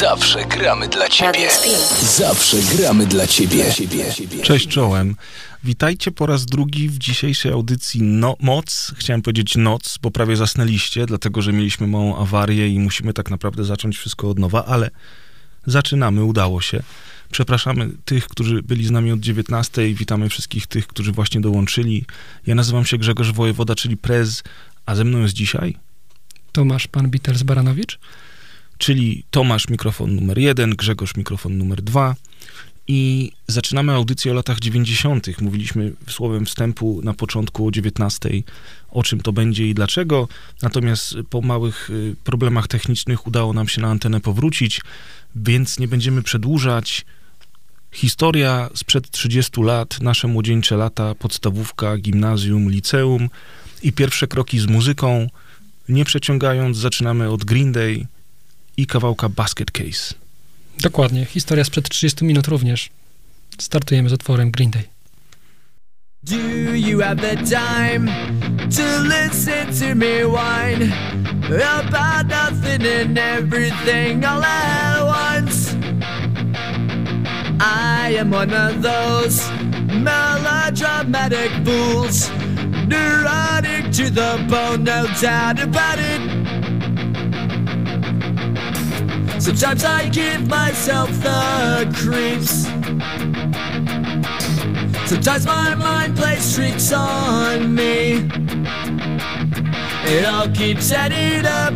Zawsze gramy dla Ciebie. Zawsze gramy dla Ciebie. Cześć czołem. Witajcie po raz drugi w dzisiejszej audycji no, Moc. Chciałem powiedzieć noc, bo prawie zasnęliście, dlatego że mieliśmy małą awarię i musimy tak naprawdę zacząć wszystko od nowa, ale zaczynamy, udało się. Przepraszamy tych, którzy byli z nami od 19. Witamy wszystkich tych, którzy właśnie dołączyli. Ja nazywam się Grzegorz Wojewoda, czyli Prez, a ze mną jest dzisiaj Tomasz Pan Biters Baranowicz. Czyli Tomasz mikrofon numer jeden, Grzegorz mikrofon numer dwa. I zaczynamy audycję o latach 90. Mówiliśmy słowem wstępu na początku o 19, o czym to będzie i dlaczego. Natomiast po małych y, problemach technicznych udało nam się na antenę powrócić, więc nie będziemy przedłużać. Historia sprzed 30 lat, nasze młodzieńcze lata, podstawówka, gimnazjum, liceum i pierwsze kroki z muzyką. Nie przeciągając, zaczynamy od Green Day i kawałka Basket Case. Dokładnie, historia sprzed 30 minut również. Startujemy z utworem Green Day. Do you have the time to listen to me whine about nothing and everything all at once? I am one of those melodramatic fools, neurotic to the bone, no doubt about it. Sometimes I give myself the creeps. Sometimes my mind plays tricks on me. It all keeps adding up.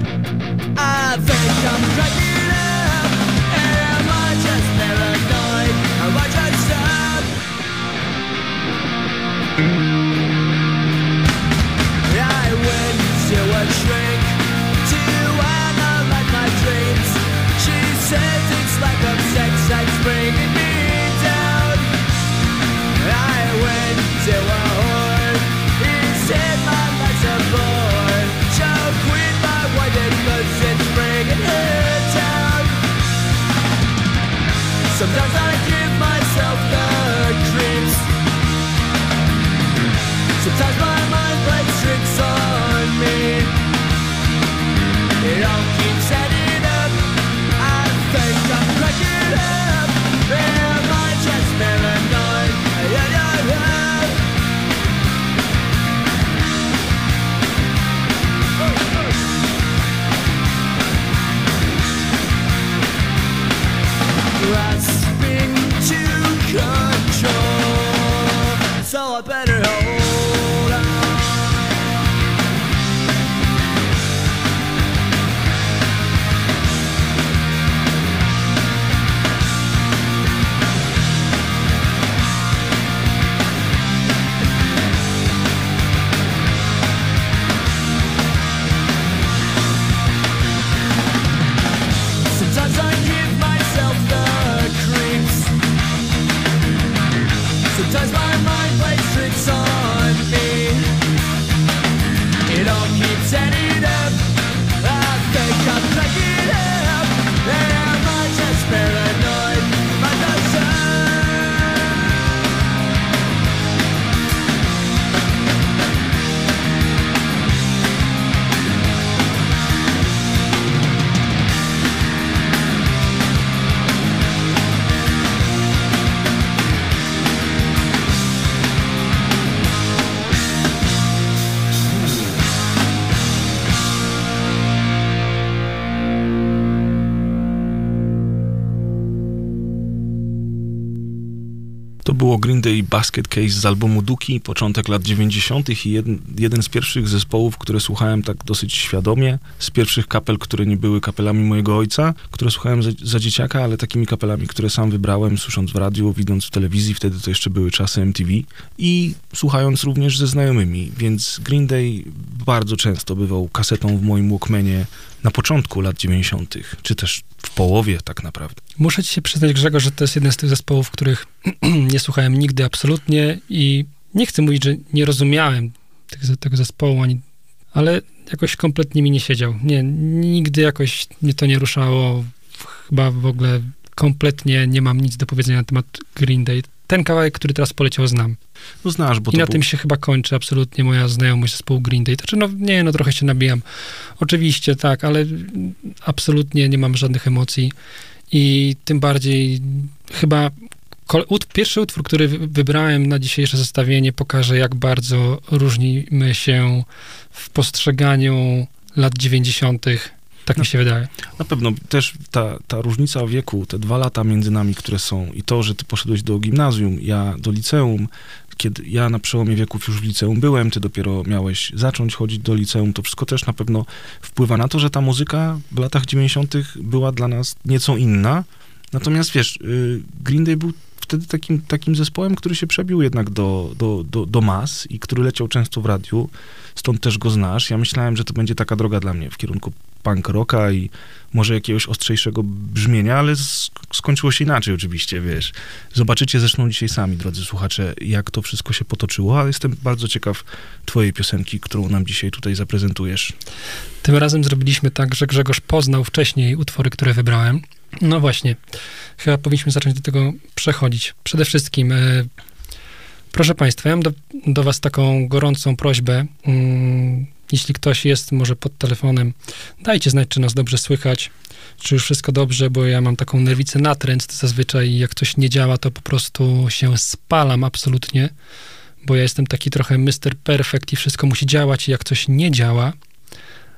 I think I'm cracking up. Am I just paranoid? Am I just up? I went to a shrink Sometimes I give myself the creeps. Sometimes my mind plays tricks on me. It all keeps adding up. I think I'm cracking up. Am I just paranoid? Yeah, yeah, yeah. Grasping Green Day Basket Case z albumu Duki, początek lat 90. i jeden, jeden z pierwszych zespołów, które słuchałem tak dosyć świadomie, z pierwszych kapel, które nie były kapelami mojego ojca, które słuchałem za, za dzieciaka, ale takimi kapelami, które sam wybrałem, słysząc w radiu, widząc w telewizji, wtedy to jeszcze były czasy MTV i słuchając również ze znajomymi, więc Green Day bardzo często bywał kasetą w moim Walkmanie na początku lat 90., czy też w połowie tak naprawdę. Muszę ci się przyznać, Grzegorz, że to jest jeden z tych zespołów, których nie słuchałem nigdy absolutnie i nie chcę mówić, że nie rozumiałem tego, tego zespołu, ani, ale jakoś kompletnie mi nie siedział. Nie, nigdy jakoś mnie to nie ruszało. Chyba w ogóle kompletnie nie mam nic do powiedzenia na temat Green Day. Ten kawałek, który teraz poleciał, znam. No znasz, bo I na był... tym się chyba kończy absolutnie moja znajomość zespołu Green Day. Znaczy, no nie, no trochę się nabijam. Oczywiście, tak, ale absolutnie nie mam żadnych emocji. I tym bardziej chyba pierwszy utwór, który wy- wybrałem na dzisiejsze zestawienie, pokaże, jak bardzo różnimy się w postrzeganiu lat 90. Tak mi się wydaje. Na pewno też ta, ta różnica wieku, te dwa lata między nami, które są i to, że ty poszedłeś do gimnazjum, ja do liceum, kiedy ja na przełomie wieków już w liceum byłem, ty dopiero miałeś zacząć chodzić do liceum, to wszystko też na pewno wpływa na to, że ta muzyka w latach 90. była dla nas nieco inna. Natomiast wiesz, y, Green Day był wtedy takim, takim zespołem, który się przebił jednak do, do, do, do mas i który leciał często w radiu, stąd też go znasz. Ja myślałem, że to będzie taka droga dla mnie w kierunku punk rocka i może jakiegoś ostrzejszego brzmienia, ale sk- skończyło się inaczej oczywiście, wiesz. Zobaczycie zresztą dzisiaj sami, drodzy słuchacze, jak to wszystko się potoczyło, ale jestem bardzo ciekaw twojej piosenki, którą nam dzisiaj tutaj zaprezentujesz. Tym razem zrobiliśmy tak, że Grzegorz poznał wcześniej utwory, które wybrałem. No właśnie, chyba powinniśmy zacząć do tego przechodzić. Przede wszystkim, e, proszę Państwa, ja mam do, do Was taką gorącą prośbę. Mm, jeśli ktoś jest może pod telefonem, dajcie znać, czy nas dobrze słychać, czy już wszystko dobrze, bo ja mam taką nerwicę natręt zazwyczaj jak coś nie działa, to po prostu się spalam absolutnie, bo ja jestem taki trochę Mr. Perfect i wszystko musi działać i jak coś nie działa,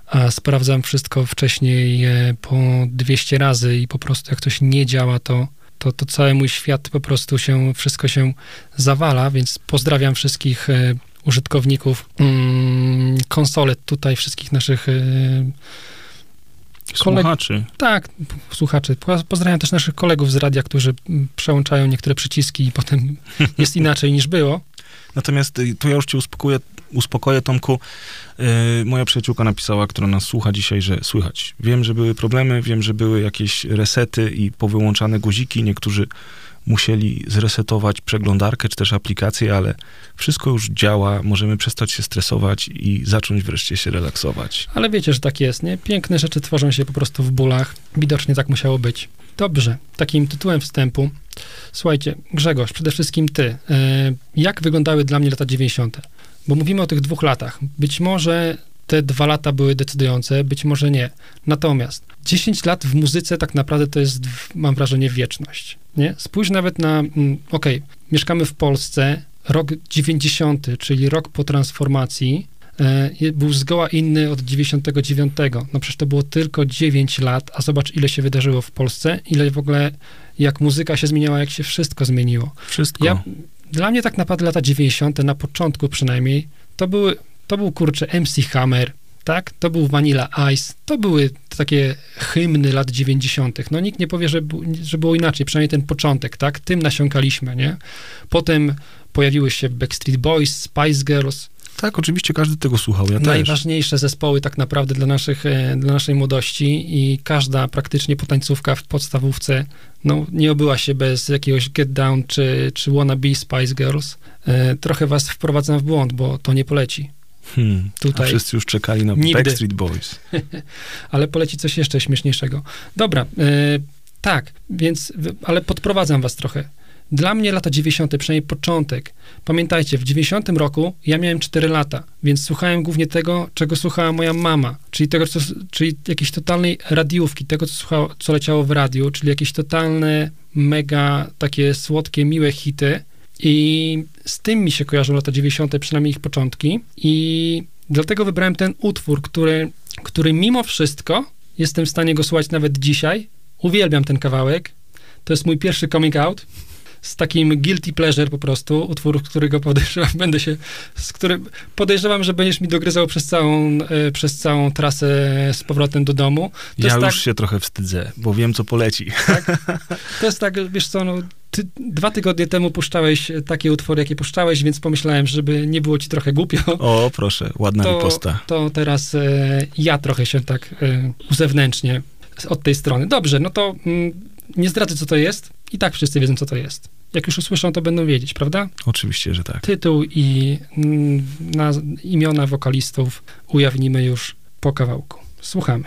a sprawdzam wszystko wcześniej e, po 200 razy i po prostu jak coś nie działa, to, to, to cały mój świat po prostu się, wszystko się zawala, więc pozdrawiam wszystkich e, użytkowników mm, konsolet tutaj, wszystkich naszych e, Koleg- Słuchaczy. tak, słuchaczy. Po- Pozdrawiam też naszych kolegów z radia, którzy przełączają niektóre przyciski i potem jest inaczej niż było. Natomiast y, to ja już cię uspokoję, uspokoję Tomku. Yy, moja przyjaciółka napisała, która nas słucha dzisiaj, że słychać. Wiem, że były problemy, wiem, że były jakieś resety i powyłączane guziki. Niektórzy musieli zresetować przeglądarkę czy też aplikację, ale wszystko już działa. Możemy przestać się stresować i zacząć wreszcie się relaksować. Ale wiecie, że tak jest, nie? Piękne rzeczy tworzą się po prostu w bólach. Widocznie tak musiało być. Dobrze, takim tytułem wstępu. Słuchajcie, Grzegorz, przede wszystkim ty. E, jak wyglądały dla mnie lata 90.? Bo mówimy o tych dwóch latach. Być może te dwa lata były decydujące, być może nie. Natomiast 10 lat w muzyce tak naprawdę to jest, mam wrażenie, wieczność. Nie? Spójrz nawet na, mm, okej, mieszkamy w Polsce, rok 90, czyli rok po transformacji, był zgoła inny od 99. No przecież to było tylko 9 lat, a zobacz, ile się wydarzyło w Polsce, ile w ogóle, jak muzyka się zmieniała, jak się wszystko zmieniło. Wszystko. Ja, dla mnie tak naprawdę lata 90., na początku przynajmniej, to były, to był kurczę MC Hammer, tak? To był Vanilla Ice, to były takie hymny lat 90. No nikt nie powie, że, że było inaczej, przynajmniej ten początek, tak? Tym nasiąkaliśmy, nie? Potem pojawiły się Backstreet Boys, Spice Girls, Tak, oczywiście każdy tego słuchał, ja też. najważniejsze zespoły tak naprawdę dla, naszych, e, dla naszej młodości i każda praktycznie potańcówka w podstawówce no, nie obyła się bez jakiegoś Get Down czy, czy Wanna Be Spice Girls. E, trochę was wprowadzam w błąd, bo to nie poleci. Hmm. Tutaj. wszyscy już czekali na Nigdy. Backstreet Boys. Ale poleci coś jeszcze śmieszniejszego. Dobra, e, tak, więc, ale podprowadzam was trochę. Dla mnie lata 90., przynajmniej początek. Pamiętajcie, w 90 roku ja miałem 4 lata, więc słuchałem głównie tego, czego słuchała moja mama, czyli tego, co, czyli jakiejś totalnej radiówki, tego, co, słuchało, co leciało w radiu, czyli jakieś totalne, mega takie słodkie, miłe hity. I z tym mi się kojarzą lata 90., przynajmniej ich początki. I dlatego wybrałem ten utwór, który, który mimo wszystko jestem w stanie go słuchać nawet dzisiaj. Uwielbiam ten kawałek. To jest mój pierwszy coming out. Z takim guilty pleasure po prostu, utwór, którego podejrzewam, będę się, z którym podejrzewam, że będziesz mi dogryzał przez całą, e, przez całą trasę z powrotem do domu. To Ja już tak, się trochę wstydzę, bo wiem, co poleci. to jest tak, wiesz co, no, ty dwa tygodnie temu puszczałeś takie utwory, jakie puszczałeś, więc pomyślałem, żeby nie było ci trochę głupio. O, proszę, ładna to, riposta. to teraz e, ja trochę się tak e, uzewnętrznie od tej strony. Dobrze, no to mm, nie zdradzę, co to jest. I tak wszyscy wiedzą, co to jest. Jak już usłyszą, to będą wiedzieć, prawda? Oczywiście, że tak. Tytuł i imiona wokalistów ujawnimy już po kawałku. Słuchamy.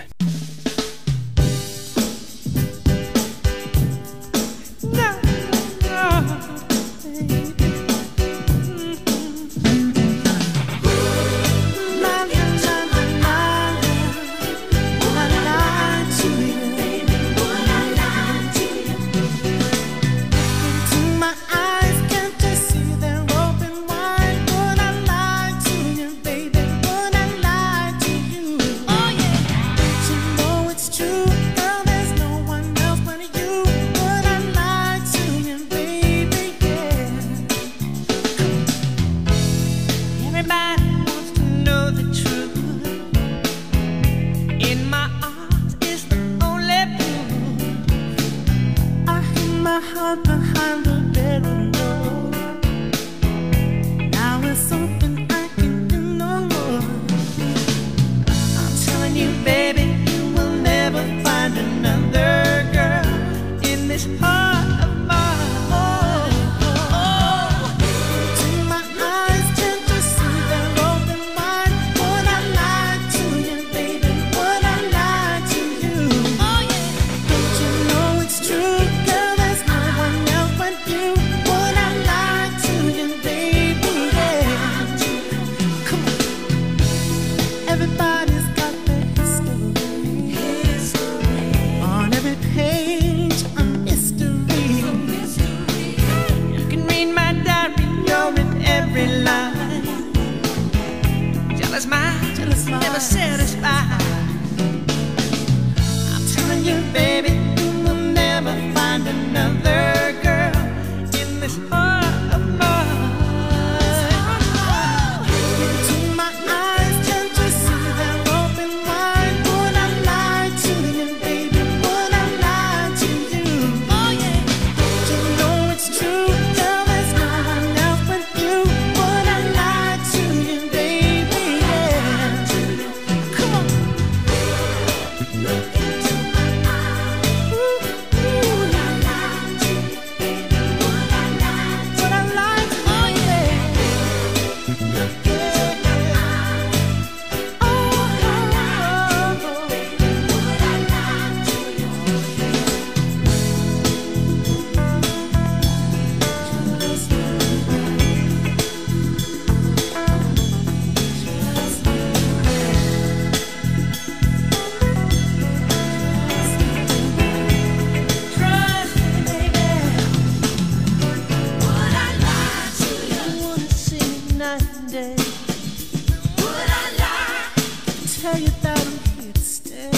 I'm here to stay.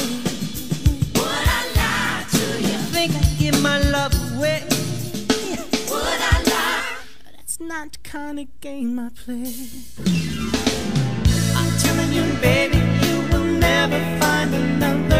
Would I lie to you? Think I give my love away. Would I lie? It's not the kind of game I play. I'm telling you, baby, you will never find another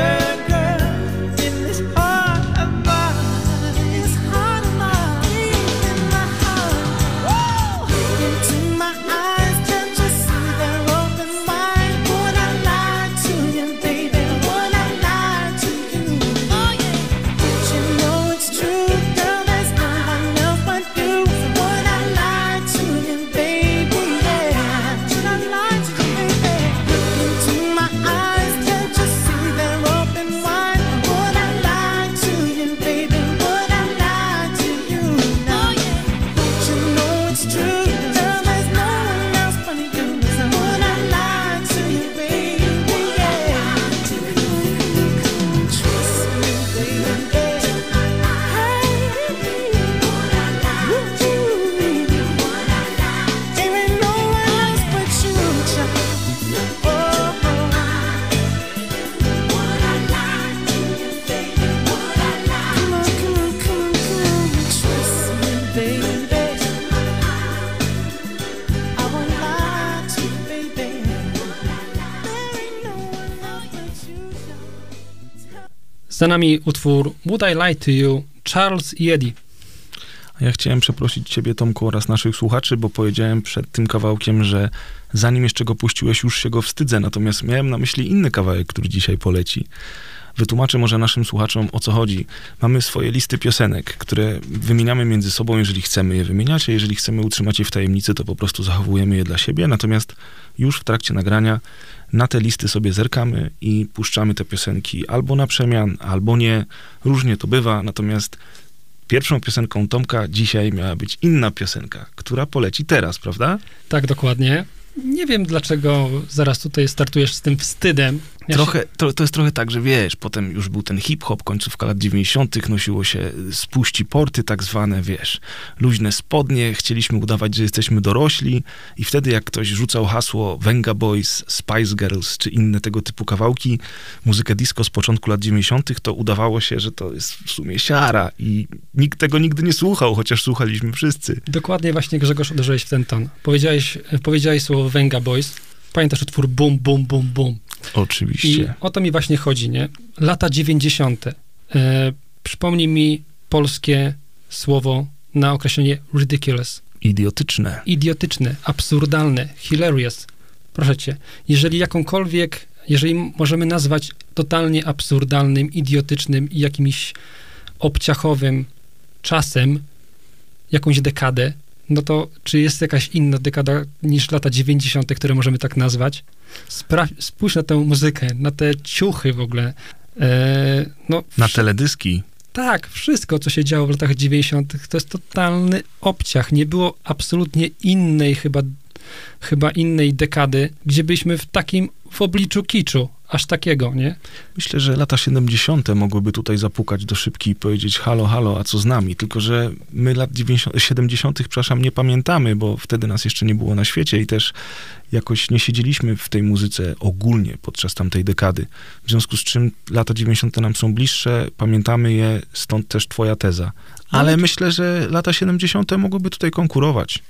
Za nami utwór Would I Lie to You, Charles i Eddie. Ja chciałem przeprosić ciebie, Tomku, oraz naszych słuchaczy, bo powiedziałem przed tym kawałkiem, że zanim jeszcze go puściłeś, już się go wstydzę, natomiast miałem na myśli inny kawałek, który dzisiaj poleci. Wytłumaczę może naszym słuchaczom, o co chodzi. Mamy swoje listy piosenek, które wymieniamy między sobą, jeżeli chcemy je wymieniać, a jeżeli chcemy utrzymać je w tajemnicy, to po prostu zachowujemy je dla siebie, natomiast już w trakcie nagrania na te listy sobie zerkamy i puszczamy te piosenki albo na przemian, albo nie. Różnie to bywa, natomiast pierwszą piosenką Tomka dzisiaj miała być inna piosenka, która poleci teraz, prawda? Tak, dokładnie. Nie wiem, dlaczego zaraz tutaj startujesz z tym wstydem. Ja trochę, to, to jest trochę tak, że wiesz, potem już był ten hip-hop, końcówka lat 90., nosiło się spuści porty tak zwane, wiesz, luźne spodnie, chcieliśmy udawać, że jesteśmy dorośli i wtedy jak ktoś rzucał hasło Venga Boys, Spice Girls czy inne tego typu kawałki, muzykę disco z początku lat 90., to udawało się, że to jest w sumie siara i nikt tego nigdy nie słuchał, chociaż słuchaliśmy wszyscy. Dokładnie właśnie Grzegorz uderzyłeś w ten ton. Powiedziałeś, powiedziałeś słowo Venga Boys. Pamiętasz utwór Bum, Bum, Bum, Bum. Oczywiście. I o to mi właśnie chodzi, nie? Lata 90. E, przypomnij mi polskie słowo na określenie ridiculous. Idiotyczne. Idiotyczne, absurdalne, hilarious. Proszę cię, jeżeli jakąkolwiek, jeżeli możemy nazwać totalnie absurdalnym, idiotycznym i jakimś obciachowym czasem jakąś dekadę, no to czy jest jakaś inna dekada niż lata 90., które możemy tak nazwać? Spra- spójrz na tę muzykę, na te ciuchy w ogóle. E, no, Na wsz- teledyski. tak, wszystko, co się działo w latach 90., to jest totalny obciach. Nie było absolutnie innej chyba, chyba innej dekady, gdzie byliśmy w takim, w obliczu kiczu, aż takiego, nie? Myślę, że lata 70. mogłyby tutaj zapukać do szybki i powiedzieć halo, halo, a co z nami? Tylko, że my lat 90, 70., przepraszam, nie pamiętamy, bo wtedy nas jeszcze nie było na świecie i też jakoś nie siedzieliśmy w tej muzyce ogólnie podczas tamtej dekady. W związku z czym lata 90. nam są bliższe, pamiętamy je, stąd też twoja teza. Ale myślę, że lata 70. mogłyby tutaj konkurować.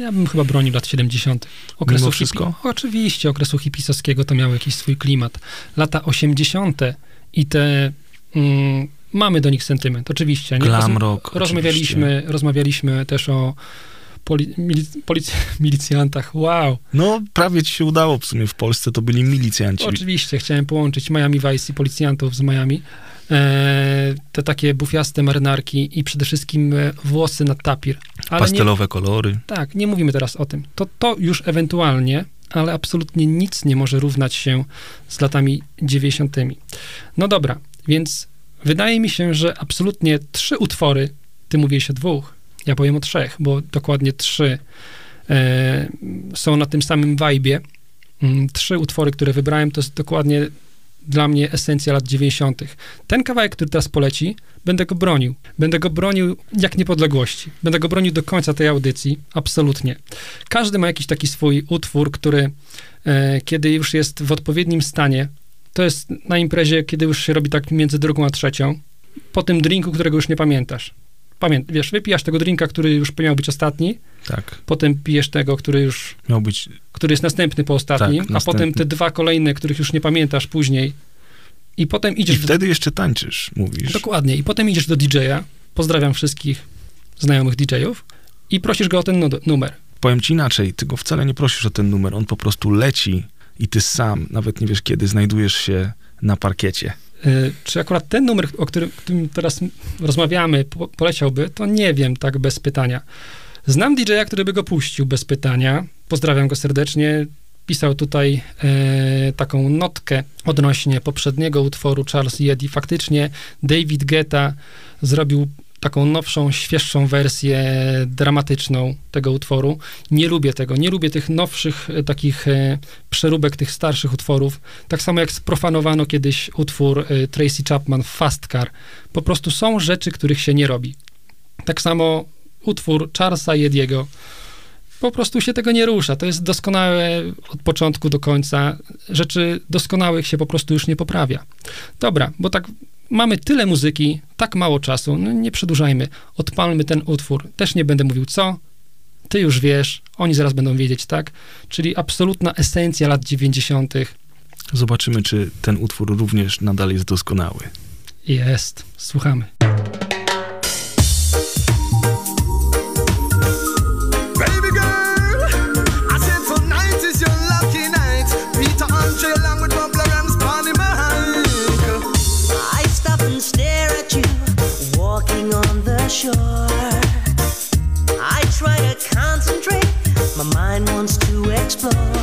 Ja bym chyba bronił lat 70. Okresu Mimo hipi- wszystko? Oczywiście, okresu hipisowskiego to miało jakiś swój klimat. Lata 80. i te... Mm, mamy do nich sentyment, oczywiście. Nie? Glam rock, Rozmawialiśmy, rozmawialiśmy też o poli- milic- polic- milicjantach. Wow! No, prawie ci się udało w sumie w Polsce, to byli milicjanci. Oczywiście, chciałem połączyć Miami Vice i policjantów z Miami. E, te takie bufiaste marynarki i przede wszystkim e, włosy na tapir. Ale nie, Pastelowe kolory. tak, nie mówimy teraz o tym. To, to już ewentualnie, ale absolutnie nic nie może równać się z latami 90. No dobra, więc wydaje mi się, że absolutnie trzy utwory, ty mówiłeś o dwóch, ja powiem o trzech, bo dokładnie trzy e, są na tym samym vibe'ie. Mm, Trzy utwory, które wybrałem, to jest dokładnie dla mnie esencja lat 90. Ten kawałek, który teraz poleci, będę go bronił. Będę go bronił jak niepodległości. Będę go bronił do końca tej audycji, absolutnie. Każdy ma jakiś taki swój utwór, który e, kiedy już jest w odpowiednim stanie, to jest na imprezie, kiedy już się robi tak między drugą a trzecią, po tym drinku, którego już nie pamiętasz. Pamięt, wiesz, wypijasz tego drinka, który już miał być ostatni, Tak. potem pijesz tego, który już Miał być który jest następny po ostatnim, Tak, a następny. potem te dwa kolejne, których już nie pamiętasz później. I potem I idziesz. do- wtedy jeszcze tańczysz, mówisz. Dokładnie. I potem idziesz do DJ-a. Pozdrawiam wszystkich znajomych DJ-ów i prosisz go o ten nu- numer. Powiem ci inaczej, ty go wcale nie prosisz o ten numer, on po prostu leci i ty sam, nawet nie wiesz kiedy, znajdujesz się na parkiecie. Y, czy akurat ten numer, o którym, którym teraz rozmawiamy, po, poleciałby, to nie wiem, tak bez pytania. Znam DJ-a, który by go puścił bez pytania. Pozdrawiam go serdecznie. Pisał tutaj e, taką notkę odnośnie poprzedniego utworu Charles Yedi. Faktycznie David Guetta zrobił taką nowszą, świeższą wersję dramatyczną tego utworu. Nie lubię tego, nie lubię tych nowszych e, takich e, przeróbek tych starszych utworów. Tak samo jak sprofanowano kiedyś utwór e, Tracy Chapman Fast Car. Po prostu są rzeczy, których się nie robi. Tak samo utwór Charlesa Jediego. Po prostu się tego nie rusza. To jest doskonałe od początku do końca. Rzeczy doskonałych się po prostu już nie poprawia. Dobra, bo tak mamy tyle muzyki, tak mało czasu, no nie przedłużajmy. Odpalmy ten utwór. Też nie będę mówił co. Ty już wiesz, oni zaraz będą wiedzieć, tak? Czyli absolutna esencja lat 90. Zobaczymy, czy ten utwór również nadal jest doskonały. jest. Słuchamy. Explore.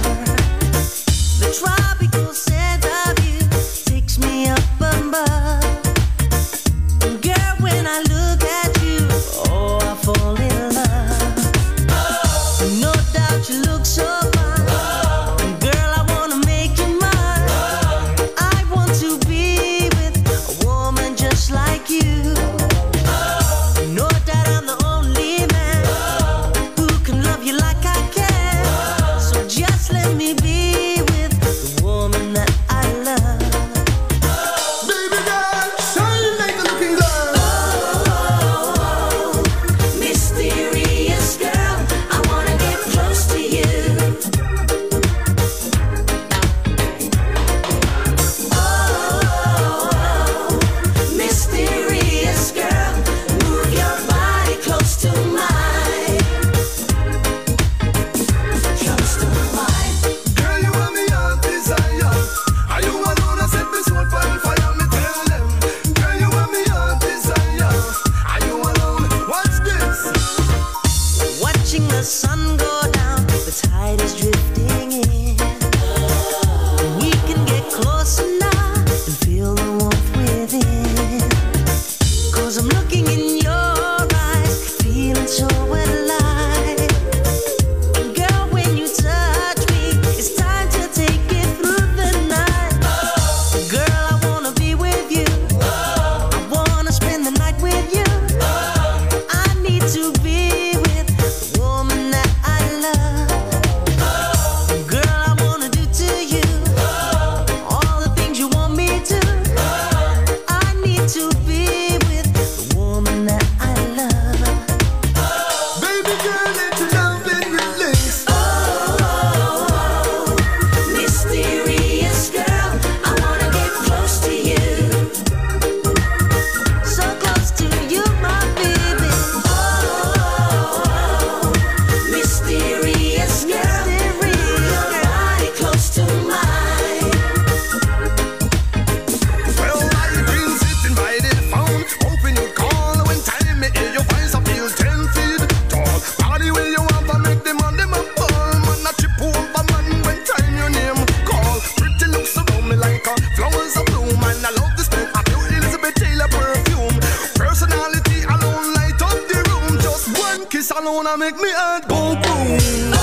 Make me heart go boom.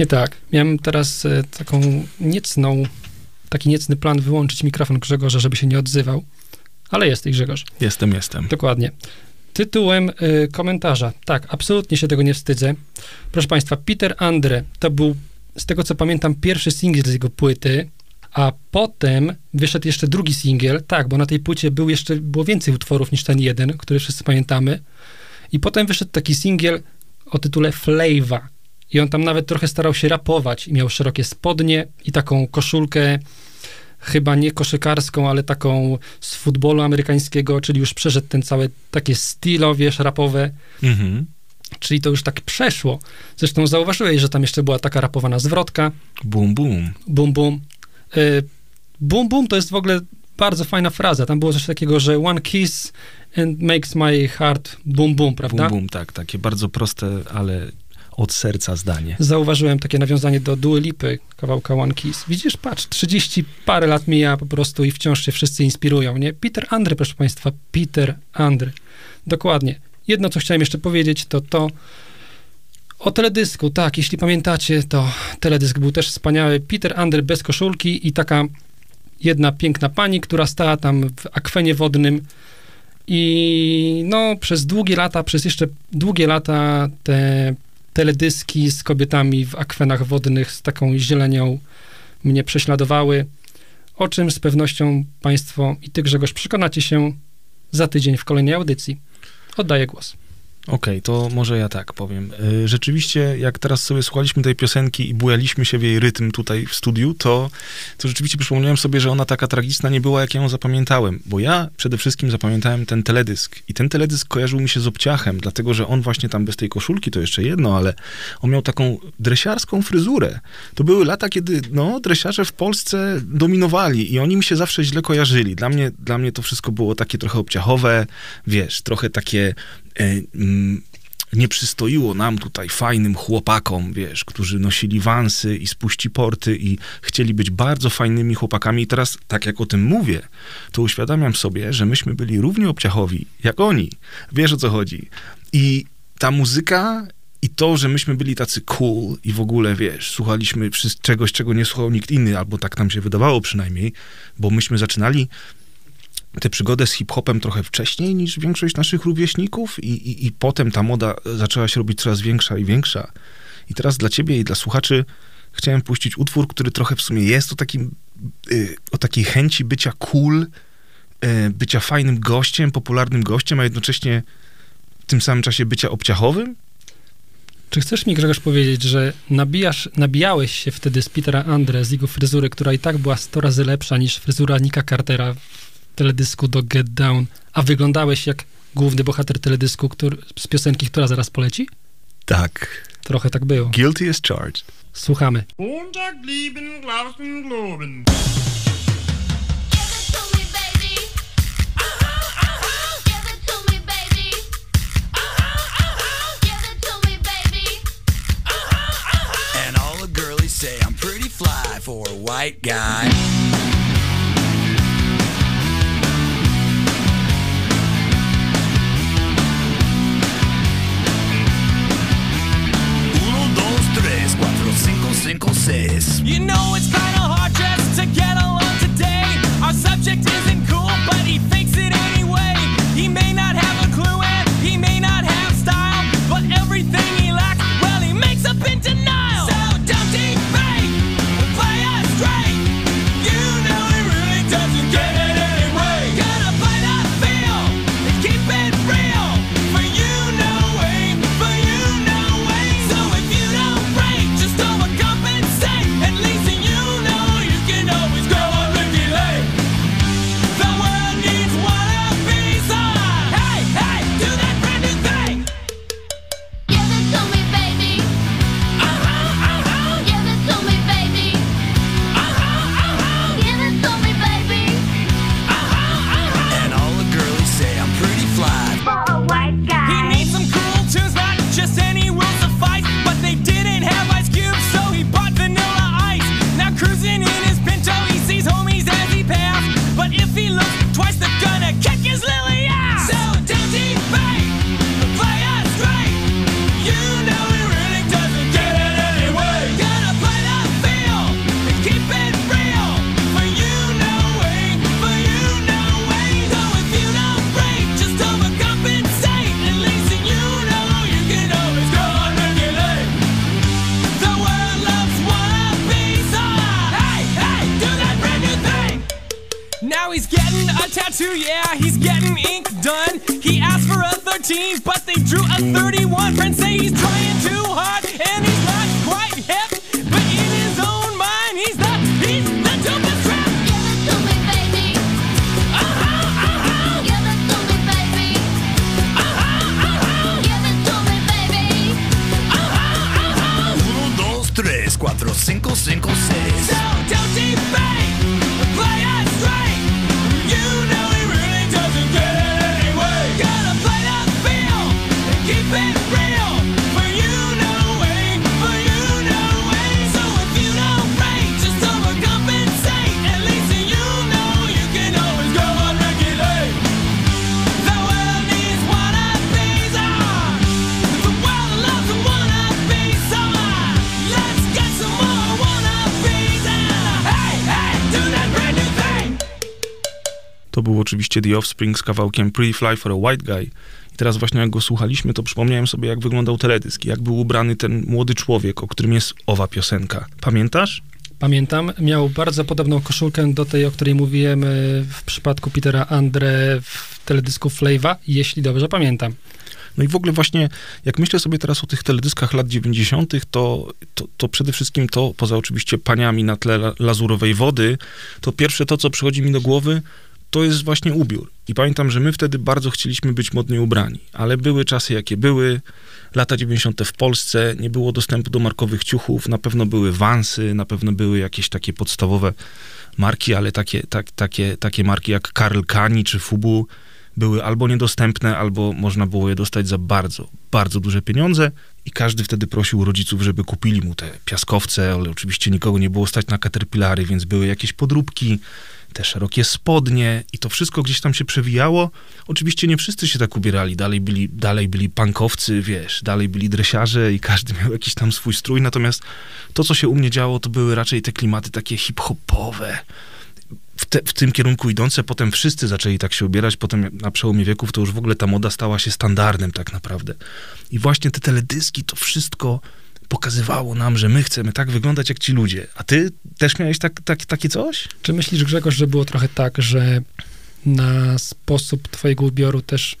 Właśnie tak. Miałem teraz e, taką niecną, taki niecny plan wyłączyć mikrofon Grzegorza, żeby się nie odzywał. Ale jesteś, Grzegorz. Jestem, jestem. Dokładnie. Tytułem y, komentarza. Tak, absolutnie się tego nie wstydzę. Proszę Państwa, Peter Andre to był, z tego co pamiętam, pierwszy singiel z jego płyty, a potem wyszedł jeszcze drugi singiel. Tak, bo na tej płycie był jeszcze, było więcej utworów niż ten jeden, który wszyscy pamiętamy. I potem wyszedł taki singiel o tytule Flava. I on tam nawet trochę starał się rapować. I miał szerokie spodnie i taką koszulkę chyba nie koszykarską, ale taką z futbolu amerykańskiego, czyli już przeszedł ten całe takie stylo, wiesz, rapowe, Mhm. czyli to już tak przeszło. Zresztą zauważyłeś, że tam jeszcze była taka rapowana zwrotka, Bum, bum. bum bum. Y, bum bum to jest w ogóle bardzo fajna fraza. Tam było coś takiego, że one kiss and makes my heart bum bum, prawda? Bum, bum, tak. Takie bardzo proste, ale od serca zdanie. Zauważyłem takie nawiązanie do Dua Lipy, kawałka One Kiss. Widzisz, patrz, 30 parę lat mija po prostu i wciąż się wszyscy inspirują, nie? Peter Andre, proszę Państwa, Peter Andre. Dokładnie. Jedno, co chciałem jeszcze powiedzieć, to to o teledysku. Tak, jeśli pamiętacie, to teledysk był też wspaniały. Peter Andre bez koszulki i taka jedna piękna pani, która stała tam w akwenie wodnym i no przez długie lata, przez jeszcze długie lata te teledyski z kobietami w akwenach wodnych z taką zielenią mnie prześladowały, o czym z pewnością Państwo i Ty, Grzegorz, przekonacie się za tydzień w kolejnej audycji. Oddaję głos. Okej, to może ja tak powiem. Y, Rzeczywiście, jak teraz sobie słuchaliśmy tej piosenki i bujaliśmy się w jej rytm tutaj w studiu, to, to rzeczywiście przypomniałem sobie, że ona taka tragiczna nie była, jak ja ją zapamiętałem. Bo ja przede wszystkim zapamiętałem ten teledysk. I ten teledysk kojarzył mi się z obciachem, dlatego że on właśnie tam bez tej koszulki to jeszcze jedno, ale on miał taką dresiarską fryzurę. To były lata, kiedy no, dresiarze w Polsce dominowali i oni mi się zawsze źle kojarzyli. Dla mnie, dla mnie to wszystko było takie trochę obciachowe, wiesz, trochę takie nie przystoiło nam tutaj fajnym chłopakom, wiesz, którzy nosili wansy i spuści porty i chcieli być bardzo fajnymi chłopakami. I teraz, tak jak o tym mówię, to uświadamiam sobie, że myśmy byli równie obciachowi jak oni. Wiesz o co chodzi. I ta muzyka i to, że myśmy byli tacy cool i w ogóle, wiesz, słuchaliśmy czegoś, czego nie słuchał nikt inny, albo tak nam się wydawało przynajmniej, bo myśmy zaczynali tę przygodę z hip-hopem trochę wcześniej niż większość naszych rówieśników i, i, i potem ta moda zaczęła się robić coraz większa i większa. I teraz dla ciebie i dla słuchaczy chciałem puścić utwór, który trochę w sumie jest o, takim, y, o takiej chęci bycia cool, y, bycia fajnym gościem, popularnym gościem, a jednocześnie w tym samym czasie bycia obciachowym. Czy chcesz mi, Grzegorz, powiedzieć, że nabijasz, nabijałeś się wtedy z Petera Andre, z jego fryzury, która i tak była 100 razy lepsza niż fryzura Nika Cartera teledysku do Get Down, a wyglądałeś jak główny bohater teledysku który, z piosenki, która zaraz poleci? Tak. Trochę tak było. Guilty as charged. Słuchamy. Say I'm pretty fly for a white guy. Cinco, cinco. You know it's kinda hard just to get along today. Our subject isn't tattoo, yeah, he's getting ink done. He asked for a 13, but they drew a 31. Friends say he's trying too hard, and oczywiście The Offspring z kawałkiem Pretty Fly for a White Guy. I teraz właśnie jak go słuchaliśmy, to przypomniałem sobie, jak wyglądał teledysk, jak był ubrany ten młody człowiek, o którym jest owa piosenka. Pamiętasz? Pamiętam, miał bardzo podobną koszulkę do tej, o której mówiłem e, w przypadku Petera Andre w teledysku Flava, jeśli dobrze pamiętam. No i w ogóle właśnie, jak myślę sobie teraz o tych teledyskach lat 90., to, to, to przede wszystkim to, poza oczywiście paniami na tle la- lazurowej wody, to pierwsze to, co przychodzi mi do głowy, to jest właśnie ubiór. I pamiętam, że my wtedy bardzo chcieliśmy być modnie ubrani, ale były czasy, jakie były. Lata 90. w Polsce nie było dostępu do markowych ciuchów, na pewno były Vansy, na pewno były jakieś takie podstawowe marki, ale takie, tak, takie, takie marki jak Karl Kani czy Fubu były albo niedostępne, albo można było je dostać za bardzo, bardzo duże pieniądze i każdy wtedy prosił rodziców, żeby kupili mu te piaskowce, ale oczywiście nikogo nie było stać na caterpillary, więc były jakieś podróbki, te szerokie spodnie i to wszystko gdzieś tam się przewijało. Oczywiście nie wszyscy się tak ubierali, dalej byli, dalej byli punkowcy, wiesz, dalej byli dresiarze i każdy miał jakiś tam swój strój, natomiast to, co się u mnie działo, to były raczej te klimaty takie hip-hopowe, w, te, w tym kierunku idące, potem wszyscy zaczęli tak się ubierać, potem na przełomie wieków to już w ogóle ta moda stała się standardem tak naprawdę. I właśnie te teledyski, to wszystko pokazywało nam, że my chcemy tak wyglądać jak ci ludzie. A ty też miałeś tak, tak, takie coś? Czy myślisz, Grzegorz, że było trochę tak, że na sposób twojego ubioru też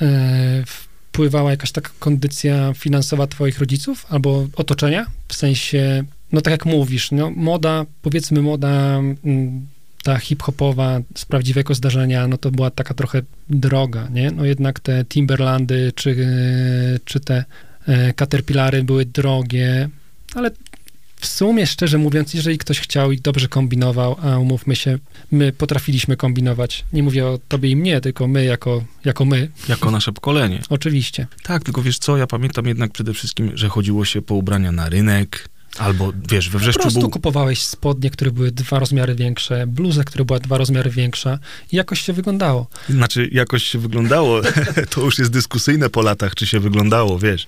e, wpływała jakaś taka kondycja finansowa twoich rodziców albo otoczenia? W sensie, no tak jak mówisz, no moda, powiedzmy moda mm, ta hip-hopowa z prawdziwego zdarzenia, no to była taka trochę droga, nie? No jednak te Timberlandy czy, czy te e, Caterpillary były drogie, ale w sumie, szczerze mówiąc, jeżeli ktoś chciał i dobrze kombinował, a umówmy się, my potrafiliśmy kombinować. Nie mówię o tobie i mnie, tylko my jako, jako my, Jako nasze pokolenie. oczywiście. Tak, tylko wiesz co, ja pamiętam jednak przede wszystkim, że chodziło się po ubrania na rynek, albo wiesz, we Po wrzeszczu prostu był... kupowałeś spodnie, które były dwa rozmiary większe, bluzę, która była dwa rozmiary większa i jakoś się wyglądało. Znaczy, jakoś się wyglądało. to już jest dyskusyjne po latach, czy się wyglądało, wiesz.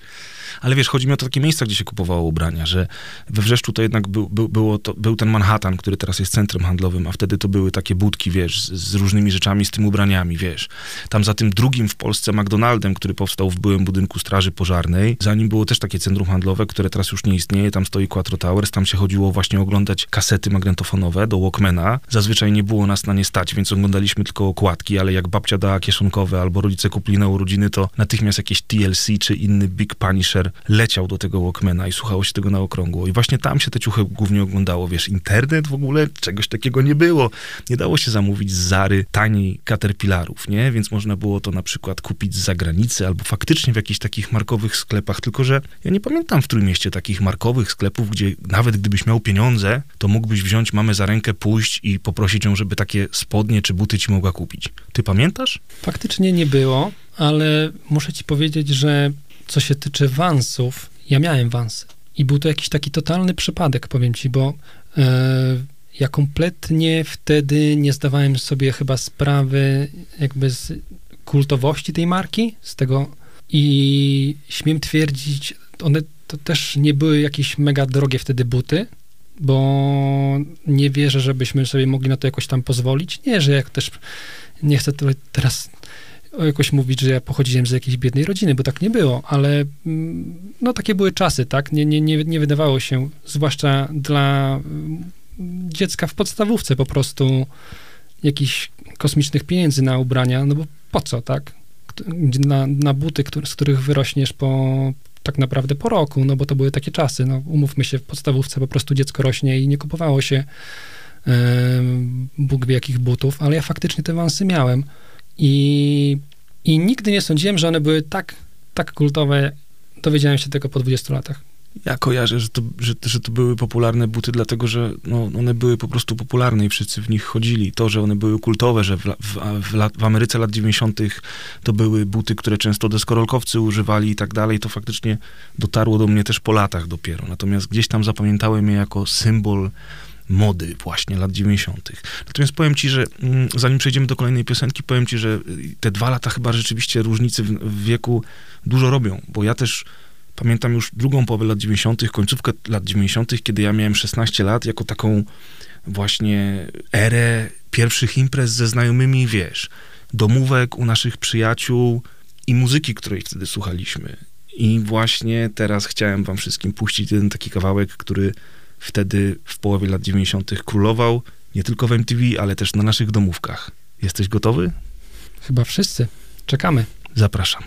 Ale wiesz, chodzi mi o to takie miejsca, gdzie się kupowało ubrania, że we Wrzeszczu to jednak był, był, było to, był ten Manhattan, który teraz jest centrum handlowym, a wtedy to były takie budki, wiesz, z, z różnymi rzeczami, z tymi ubraniami, wiesz. Tam za tym drugim w Polsce McDonaldem, który powstał w byłym budynku Straży Pożarnej, za nim było też takie centrum handlowe, które teraz już nie istnieje, tam stoi Quattro Towers, tam się chodziło właśnie oglądać kasety magnetofonowe do Walkmana. Zazwyczaj nie było nas na nie stać, więc oglądaliśmy tylko okładki, ale jak babcia dała kieszonkowe albo rodzice kupili na urodziny, to natychmiast jakieś TLC czy inny Big Punisher leciał do tego Walkmana i słuchało się tego na okrągło. I właśnie tam się te ciuchy głównie oglądało. Wiesz, internet w ogóle czegoś takiego nie było. Nie dało się zamówić z Zary taniej Caterpillarów, nie? Więc można było to na przykład kupić z zagranicy albo faktycznie w jakichś takich markowych sklepach. Tylko, że ja nie pamiętam w Trójmieście takich markowych sklepów, gdzie nawet gdybyś miał pieniądze, to mógłbyś wziąć mamę za rękę, pójść i poprosić ją, żeby takie spodnie czy buty ci mogła kupić. Ty pamiętasz? Faktycznie nie było, ale muszę ci powiedzieć, że co się tyczy wansów, ja miałem wansy. I był to jakiś taki totalny przypadek, powiem ci, bo e, ja kompletnie wtedy nie zdawałem sobie chyba sprawy jakby z kultowości tej marki, z tego i śmiem twierdzić, one to też nie były jakieś mega drogie wtedy buty, bo nie wierzę, żebyśmy sobie mogli na to jakoś tam pozwolić. Nie, że jak też nie chcę teraz jakoś mówić, że ja pochodziłem z jakiejś biednej rodziny, bo tak nie było, ale mm, no takie były czasy, tak? Nie, nie, nie, nie wydawało się, zwłaszcza dla mm, dziecka w podstawówce po prostu jakichś kosmicznych pieniędzy na ubrania, no bo po co, tak? Na, na buty, który, z których wyrośniesz po tak naprawdę po roku, no bo to były takie czasy, no umówmy się, w podstawówce po prostu dziecko rośnie i nie kupowało się Bóg wie jakich butów, ale ja faktycznie te wansy miałem i, i nigdy nie sądziłem, że one były tak, tak kultowe. Dowiedziałem się tego po 20 latach. Ja kojarzę, że to, że, że to były popularne buty, dlatego że no, one były po prostu popularne i wszyscy w nich chodzili. To, że one były kultowe, że w, w, w, lat, w Ameryce lat 90. to były buty, które często deskorolkowcy używali i tak dalej, to faktycznie dotarło do mnie też po latach dopiero. Natomiast gdzieś tam zapamiętałem je jako symbol mody właśnie lat 90. Natomiast powiem ci, że mm, zanim przejdziemy do kolejnej piosenki, powiem ci, że y, te dwa lata chyba rzeczywiście różnicy w, wieku dużo robią, bo ja też pamiętam już drugą połowę lat 90., końcówkę lat 90., kiedy ja miałem 16 lat, jako taką właśnie erę pierwszych imprez ze znajomymi, wiesz, domówek u naszych przyjaciół i muzyki, której wtedy słuchaliśmy. I właśnie teraz chciałem wam wszystkim puścić jeden taki kawałek, który wtedy w połowie lat 90. królował, nie tylko w MTV, ale też na naszych domówkach. Jesteś gotowy? Chyba wszyscy. Czekamy. Zapraszam.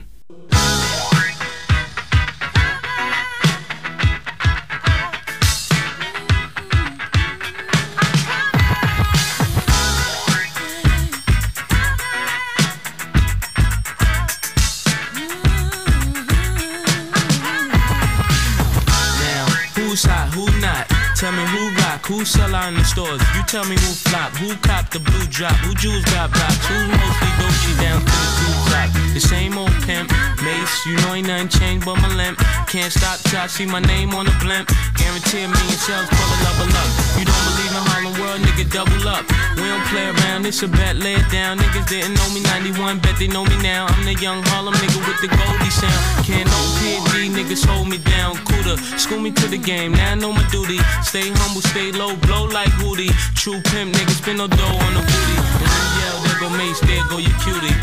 Who sell out in the stores. You tell me who flop, who cop the blue drop, who jewels got blocks, who's mostly Dolce down to the two top. The same old pimp, Mace, you know ain't nothing changed but my limp. Can't stop till I see my name on the blimp. Guarantee a million sales, pull a level up. You don't believe in Harlem World, nigga, double up. We don't play around, it's a bet, lay it down. Niggas didn't know me 91, bet they know me now. I'm the young Harlem nigga with the Goldie sound. Can't no PD, niggas hold me down. Cooler, school me to the game, now I know my duty. Stay humble, stay low, blow like Hootie. True pimp, niggas spin no dough on the booty. And then yell, there go Mace, there go your cutie.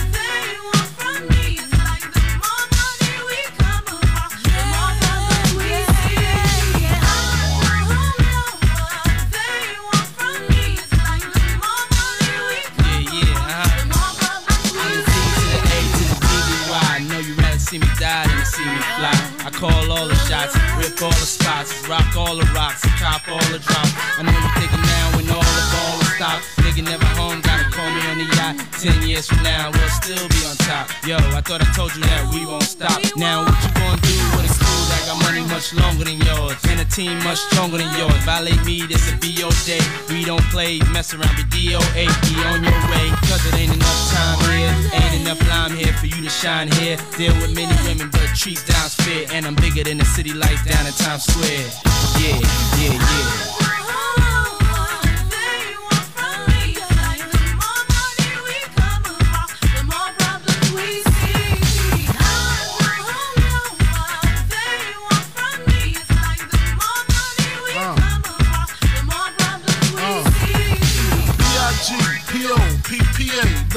Yeah, yeah. I'm the D to the A to the D to the Y. Know you rather see me die than see me fly. I call all the shots, rip all the spots, rock all the rocks, cop all the drops. I know you Ten years from now, we'll still be on top. Yo, I thought I told you that we won't stop. Now what you gonna do with a crew that got money much longer than yours and a team much stronger than yours? Violate me, this'll be your day. We don't play, mess around, be DOA, be on your way. Cause it ain't enough time here, ain't enough lime here for you to shine here. Deal with many women, but treat down's fair. And I'm bigger than the city lights down in Times Square. Yeah, yeah, yeah.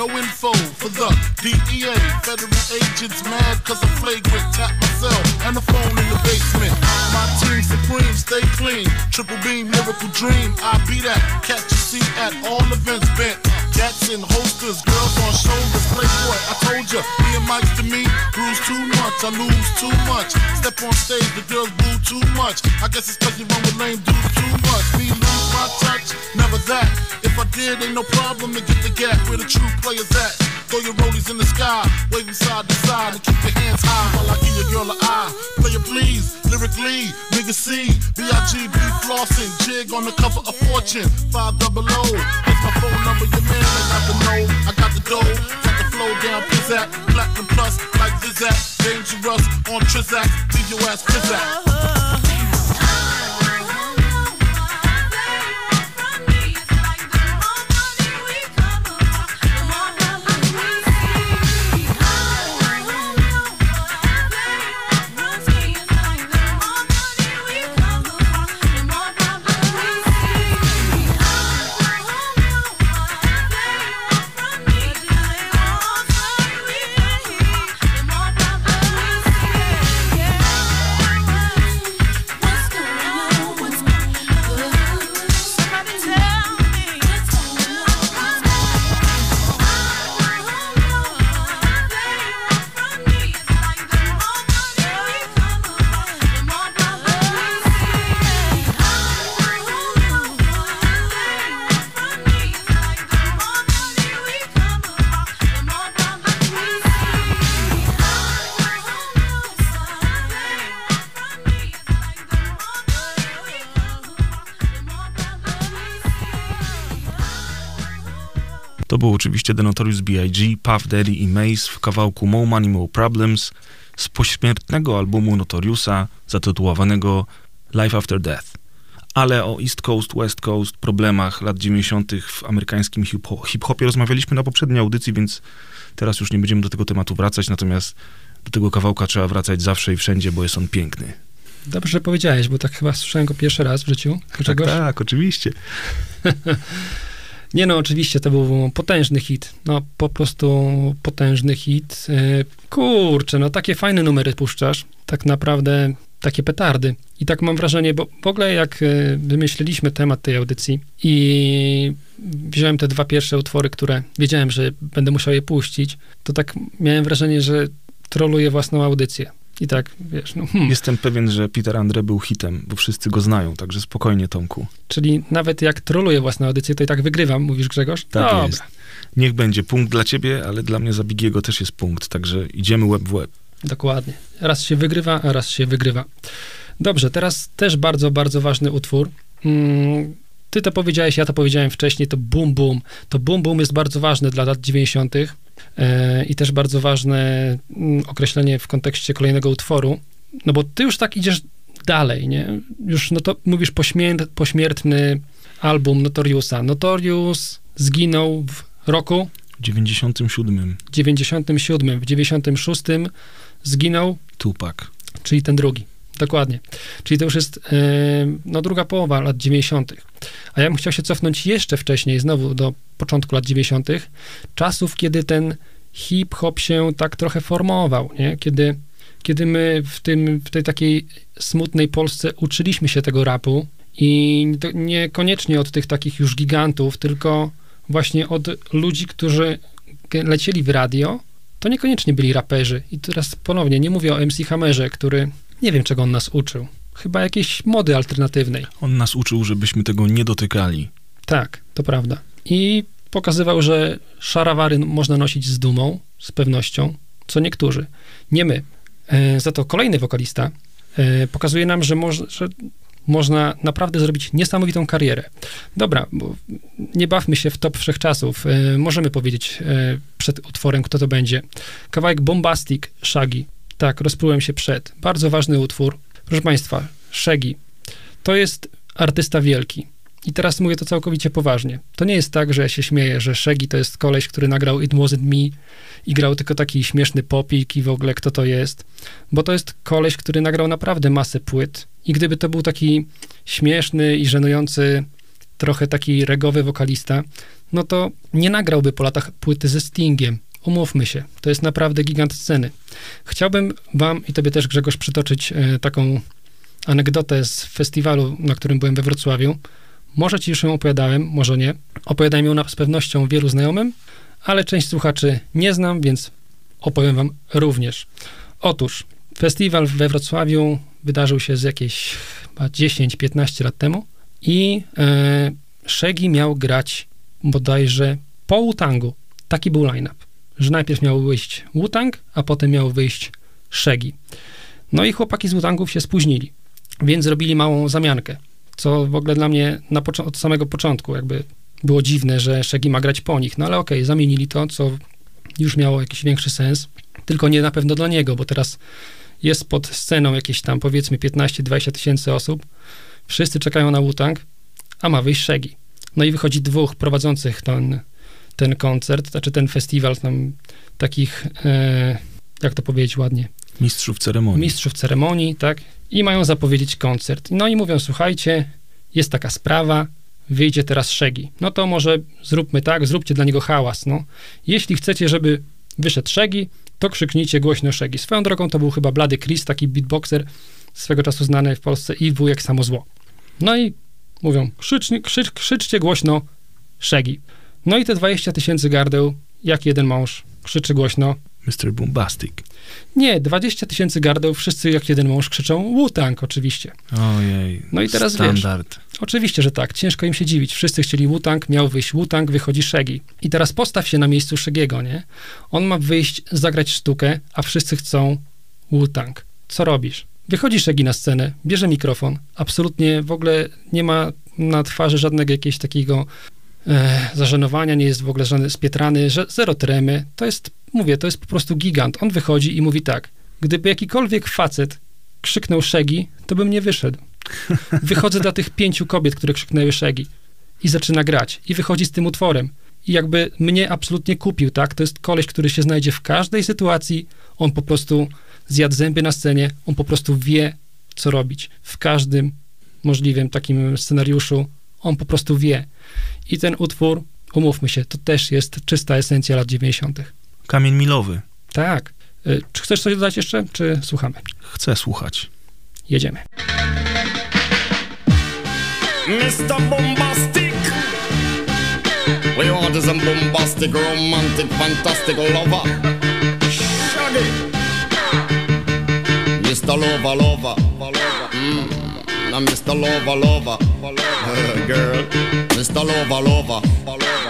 No info for the DEA. Federal agents mad cause I'm flagrant. Tap myself and the phone in the basement. My team supreme, stay clean. Triple beam, miracle dream. I be that. Catch a seat at all events bent. Gats and holsters, girls on shoulders. Playboy, I told ya, me and Mike to me. Bruise too much, I lose too much. Step on stage, the girls boo too much. I guess it's cause you run with lame dudes too much. Me lose my touch, never that. If I did, ain't no problem to get the gap where the true players at. Throw your rollies in the sky, waving side to side, and keep your hands high while I give your girl a eye. Play it please, lyrically, nigga C, B-I-G-B flossing, jig on the cover of Fortune, 5 double O. It's my phone number, your man, I got the know, I got the dough, got the flow down, pizzat, platinum plus, like Zizak, dangerous on Trizak, leave your ass pizzat. Oczywiście The Notorious B.I.G., Puff Daddy i Mace w kawałku Mo Money, Mo Problems z pośmiertnego albumu Notoriusa zatytułowanego Life After Death. Ale o East Coast, West Coast, problemach lat 90. w amerykańskim hip- hip-hopie rozmawialiśmy na poprzedniej audycji, więc teraz już nie będziemy do tego tematu wracać, natomiast do tego kawałka trzeba wracać zawsze i wszędzie, bo jest on piękny. Dobrze, że powiedziałeś, bo tak chyba słyszałem go pierwszy raz w życiu. Tak, tak, oczywiście. Nie no, oczywiście to był potężny hit. No po prostu potężny hit. Yy, Kurczę, no takie fajne numery puszczasz. Tak naprawdę takie petardy. I tak mam wrażenie, bo w ogóle jak yy, wymyśliliśmy temat tej audycji i wziąłem te dwa pierwsze utwory, które wiedziałem, że będę musiał je puścić, to tak miałem wrażenie, że troluję własną audycję. I tak, wiesz, no hmm. Jestem pewien, że Peter Andre był hitem, bo wszyscy go znają, także spokojnie, Tomku. Czyli nawet jak troluję własną audycję, to i tak wygrywam, mówisz Grzegorz? Tak Dobra. jest. Niech będzie punkt dla ciebie, ale dla mnie za Bigiego też jest punkt, także idziemy łeb w łeb. Dokładnie. Raz się wygrywa, a raz się wygrywa. Dobrze, teraz też bardzo, bardzo ważny utwór. Mm, Ty to powiedziałeś, ja to powiedziałem wcześniej, to Boom Boom. To Boom Boom jest bardzo ważne dla lat 90. e, i też bardzo ważne mm, określenie w kontekście kolejnego utworu, no bo ty już tak idziesz dalej, nie? Już, no to mówisz pośmier- pośmiertny album Notoriusa. Notorius zginął w roku W 97 97, w 96 zginął Tupac. czyli ten drugi. Dokładnie. Czyli to już jest e, no, druga połowa lat 90. A ja bym chciał się cofnąć jeszcze wcześniej, znowu do początku lat 90., czasów, kiedy ten hip-hop się tak trochę formował, nie? Kiedy, kiedy my w, tym, w tej takiej smutnej Polsce uczyliśmy się tego rapu i niekoniecznie od tych takich już gigantów, tylko właśnie od ludzi, którzy lecieli w radio, to niekoniecznie byli raperzy. I teraz ponownie, nie mówię o MC Hammerze, który, nie wiem czego on nas uczył. Chyba jakiejś mody alternatywnej. On nas uczył, żebyśmy tego nie dotykali. Tak, to prawda. i pokazywał, że szarawary można nosić z dumą, z pewnością, co niektórzy. Nie my. E, za to kolejny wokalista e, pokazuje nam, że, moż, że można naprawdę zrobić niesamowitą karierę. Dobra, bo nie bawmy się w top wszechczasów. E, możemy powiedzieć e, przed utworem, kto to będzie. Kawałek Bombastic Shaggy. Tak, rozprułem się przed. Bardzo ważny utwór. Proszę Państwa, Shaggy to jest artysta wielki. I teraz mówię to całkowicie poważnie. To nie jest tak, że ja się śmieję, że Shaggy to jest koleś, który nagrał It Wasn't Me i grał tylko taki śmieszny popik i w ogóle kto to jest. Bo to jest koleś, który nagrał naprawdę masę płyt. I gdyby to był taki śmieszny i żenujący, trochę taki regowy wokalista, no to nie nagrałby po latach płyty ze Stingiem. Umówmy się, to jest naprawdę gigant sceny. Chciałbym wam i tobie też, Grzegorz, przytoczyć e, taką anegdotę z festiwalu, na którym byłem we Wrocławiu. Może ci już ją opowiadałem, może nie. Opowiadałem ją z pewnością wielu znajomym, ale część słuchaczy nie znam, więc opowiem wam również. Otóż, festiwal we Wrocławiu wydarzył się z jakieś chyba 10-15 lat temu i e, Shaggy miał grać bodajże po Wu-Tangu. Taki był line-up, że najpierw miał wyjść Wu-Tang, a potem miał wyjść Shaggy. No i chłopaki z Wu-Tangów się spóźnili, więc zrobili małą zamiankę, co w ogóle dla mnie na od samego początku jakby było dziwne, że Shaggy ma grać po nich, no ale okej, zamienili to, co już miało jakiś większy sens, tylko nie na pewno dla niego, bo teraz jest pod sceną jakieś tam powiedzmy 15-20 tysięcy osób, wszyscy czekają na Wu-Tang, a ma wyjść Shaggy. No i wychodzi dwóch prowadzących ten, ten koncert, znaczy ten festiwal tam takich, e, jak to powiedzieć ładnie, Mistrzów ceremonii. mistrzów ceremonii, tak? I mają zapowiedzieć koncert. No i mówią, słuchajcie, jest taka sprawa, wyjdzie teraz Shaggy. No to może zróbmy tak, zróbcie dla niego hałas, no. Jeśli chcecie, żeby wyszedł Shaggy, to krzyknijcie głośno Shaggy. Swoją drogą to był chyba Blady Chris, taki beatboxer, swego czasu znany w Polsce i wujek samo zło. No i mówią, krzycz, krzycz, krzyczcie głośno Shaggy. No i te 20 tysięcy gardeł, jak jeden mąż, krzyczy głośno Mr. Bombastic. nie, 20 tysięcy gardeł, wszyscy jak jeden mąż krzyczą Wu-Tang oczywiście. Ojej. No i teraz Standard. Oczywiście, że tak, ciężko im się dziwić. Wszyscy chcieli Wu-Tang, miał wyjść Wu-Tang, wychodzi Shaggy. I teraz postaw się na miejscu Shaggy'ego, nie? On ma wyjść, zagrać sztukę, a wszyscy chcą Wu-Tang. Co robisz? Wychodzi Shaggy na scenę, bierze mikrofon, absolutnie w ogóle nie ma na twarzy żadnego jakiegoś takiego e, zażenowania, nie jest w ogóle żaden spietrany, że, zero tremy. To jest, mówię, to jest po prostu gigant. On wychodzi i mówi tak, gdyby jakikolwiek facet krzyknął Shaggy, to bym nie wyszedł. Wychodzę dla tych pięciu kobiet, które krzyknęły Shaggy i zaczyna grać i wychodzi z tym utworem. I jakby mnie absolutnie kupił, tak? To jest koleś, który się znajdzie w każdej sytuacji. On po prostu zjadł zęby na scenie, on po prostu wie, co robić. W każdym możliwym takim scenariuszu on po prostu wie. I ten utwór, umówmy się, to też jest czysta esencja lat 90. Kamień milowy. Tak. Y, Czy chcesz coś dodać jeszcze, czy słuchamy? Chcę słuchać. Jedziemy. Mr. Bombastic. We is a bombastic, romantic, fantastic lover. Shaggy. Mr. Lover, lover. Mm. Mr. Lover, lover. Girl. Mr. Lover, lover.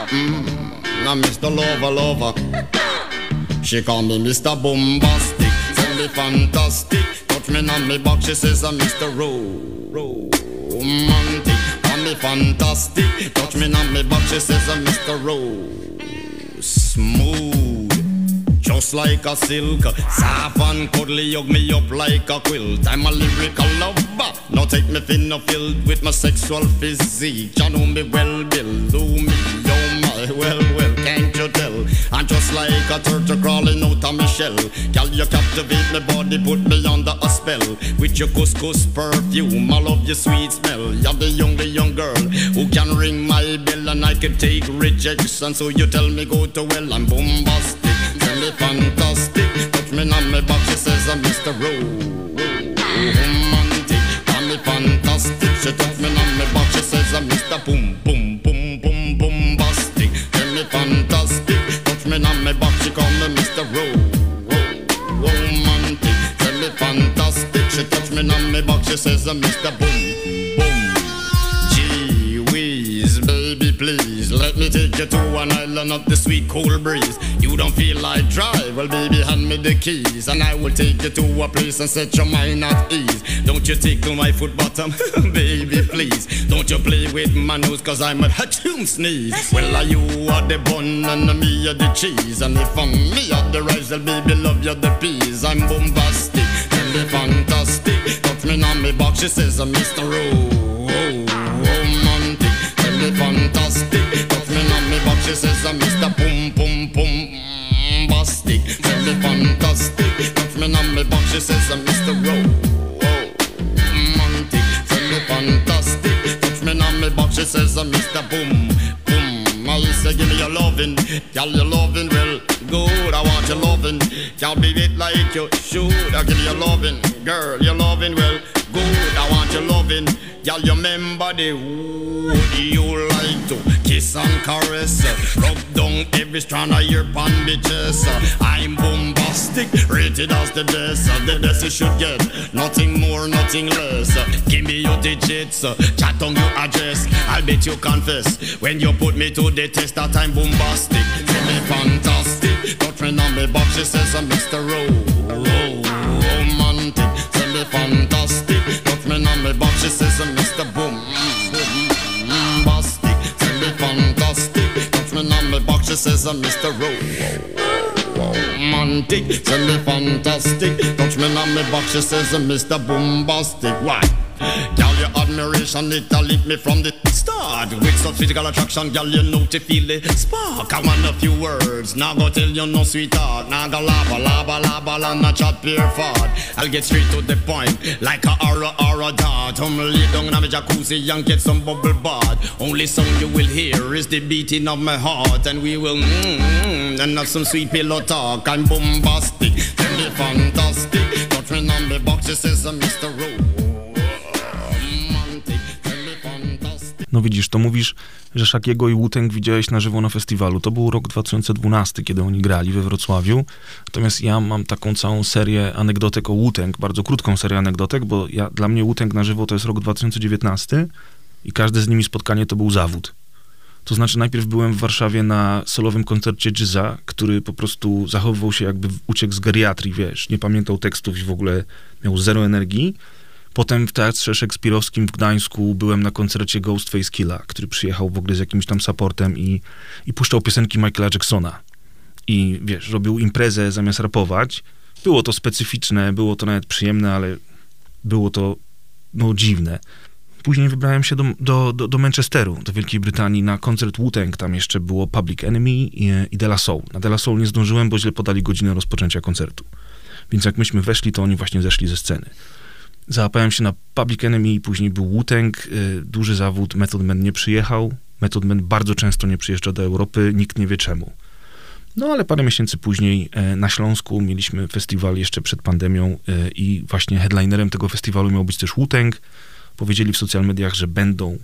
Mm. Mr. Lover, lover. She call me Mr. Bombastic, tell me fantastic. Touch me on me back, she says I'm Mr. Ro- Romantic. Call me fantastic, touch me on me back, she says I'm Mr. Ro- Smooth. Just like a silk, soft and cuddly, hug me up like a quilt. I'm a lyrical lover. Now take me thin or filled with my sexual physique. You know me well, Bill. Do me, oh my, well, well, can't you tell? I'm just like a turtle crawling out of my shell. Girl, you captivate my body, put me under a spell. With your couscous perfume, I love your sweet smell. You're the only young girl who can ring my bell, and I can take rejection. So you tell me go to well, I'm bombastic. Me fantastic. Touch me on my back, she says I'm Mr. Romantic. Tell me fantastic. She touch me on my back, she says I'm Mr. Boom Boom Boom Boom Bombastic. Tell me fantastic. Touch me on my back, she call me Mr. Ro- Romantic. Tell me fantastic. She touch me on my back, she says I'm Mr. Boom take you to an island of the sweet cool breeze. You don't feel like drive? Well, baby, hand me the keys, and I will take you to a place and set your mind at ease. Don't you tickle my foot bottom, baby, please. Don't you play with my nose, cause I'm a hatchoon sneeze. Well, are you are the bun and me are the cheese. And if I'm me are the rice, well, baby, love you the peas. I'm bombastic, tell me fantastic. Touch me on me box, she says, I'm Mr. Ro- romantic. Tell me fantastic. She says, I'm Mr. Boom Boom Boom Bastic. Tell me fantastic. Touch me on me box, she says, I'm Mr. Ro- romantic. Tell me fantastic. Touch me on me box, she says, I'm Mr. Boom Boom. I say, give me your loving, girl, your loving, well, good. I want your loving, can't be it like you should. I give you your loving, girl, your loving, well, good. I want your loving, girl, you remember the like to kiss and caress, rub down every strand of your bandages. I'm bombastic, rated as the best, the best you should get, nothing more, nothing less. Give me your digits, chat on your address. I'll bet you confess when you put me to the test that I'm bombastic. Tell me fantastic, me on me box, she says I'm Mr. Ro- Ro- romantic. Tell me fantastic, me on me box, she says I'm Mr. Boom. She says I'm Mr. Ro- romantic. Tell me fantastic. Touch me on me box, she says, I'm Mr. Bombastic. Why? Girl, your admiration, it lit me from the start. With such physical attraction, girl, you know to feel the spark. I want a few words, now go tell you no sweetheart. Now go lava, lava, lava, la, not chat pure fart. I'll get straight to the point, like a aura, aura dart. I'm lay down in a jacuzzi and get some bubble bath. Only song you will hear is the beating of my heart, and we will mm, and have some sweet pillow talk. I'm bombastic, tell me fantastic. Touch me on the box, she says, Mr. Romantic, No widzisz, to mówisz, że Szakiego i Wu-Tang widziałeś na żywo na festiwalu. To był rok 2012, kiedy oni grali we Wrocławiu. Natomiast ja mam taką całą serię anegdotek o Wu-Tang, bardzo krótką serię anegdotek, bo ja, dla mnie Wu-Tang na żywo to jest rok 2019 i każde z nimi spotkanie to był zawód. To znaczy najpierw byłem w Warszawie na solowym koncercie Jizza, który po prostu zachowywał się jakby uciekł z geriatrii, wiesz, nie pamiętał tekstów i w ogóle miał zero energii. Potem w Teatrze Szekspirowskim w Gdańsku byłem na koncercie Ghostface Killa, który przyjechał w ogóle z jakimś tam supportem i, i puszczał piosenki Michaela Jacksona. I wiesz, robił imprezę zamiast rapować. Było to specyficzne, było to nawet przyjemne, ale było to no, dziwne. Później wybrałem się do, do, do, do Manchesteru, do Wielkiej Brytanii na koncert Wu-Tang. Tam jeszcze było Public Enemy i, i De La Soul. Na De La Soul nie zdążyłem, bo źle podali godzinę rozpoczęcia koncertu. Więc jak myśmy weszli, to oni właśnie zeszli ze sceny. Załapałem się na Public Enemy i później był Wu-Tang, y, duży zawód, Method Man nie przyjechał. Method Man bardzo często nie przyjeżdża do Europy, nikt nie wie czemu. No ale parę miesięcy później e, na Śląsku mieliśmy festiwal jeszcze przed pandemią e, i właśnie headlinerem tego festiwalu miał być też Wu-Tang. Powiedzieli w social mediach, że będą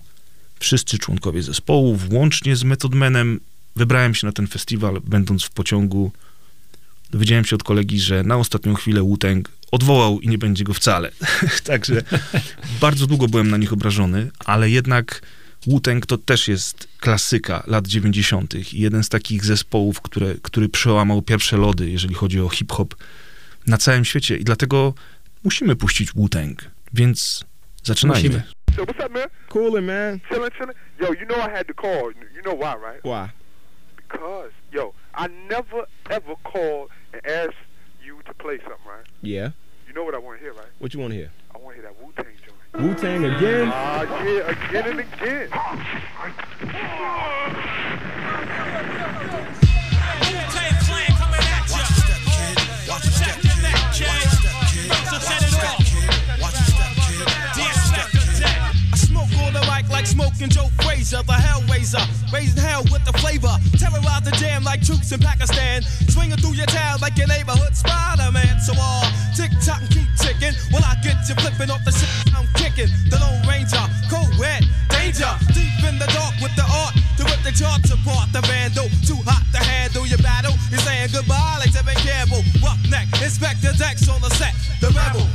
wszyscy członkowie zespołu, włącznie z Method Manem. Wybrałem się na ten festiwal, będąc w pociągu. Dowiedziałem się od kolegi, że na ostatnią chwilę Wu-Tang odwołał i nie będzie go wcale. Także bardzo długo byłem na nich obrażony, ale jednak Wu-Tang to też jest klasyka lat 90. i jeden z takich zespołów, które, który przełamał pierwsze lody, jeżeli chodzi o hip-hop na całym świecie i dlatego musimy puścić Wu-Tang. Więc zaczynajmy. Musimy. So what's up, man? Coolin', man. Chillin', chillin'. Yo, you know I had to call. You know why, right? Why? Because, yo, I never ever called and asked play something, right? Yeah. You know what I want to hear, right? What you want to hear? I want to hear that Wu Tang joint. Wu Tang again? Ah, yeah, again and again. smoking Joe Frazier, the Hellraiser, raising hell with the flavor. Terrorize the jam like troops in Pakistan, swinging through your town like your neighborhood Spider-Man. So all tick tock and keep ticking. When I get you flipping off the shit I'm kicking, the Lone Ranger, cold red danger, deep in the dark with the art to rip the charts apart. The vandal, too hot to handle your battle. You're saying goodbye like Tevin Campbell. Roughneck, inspector Dex on the set. The rebel,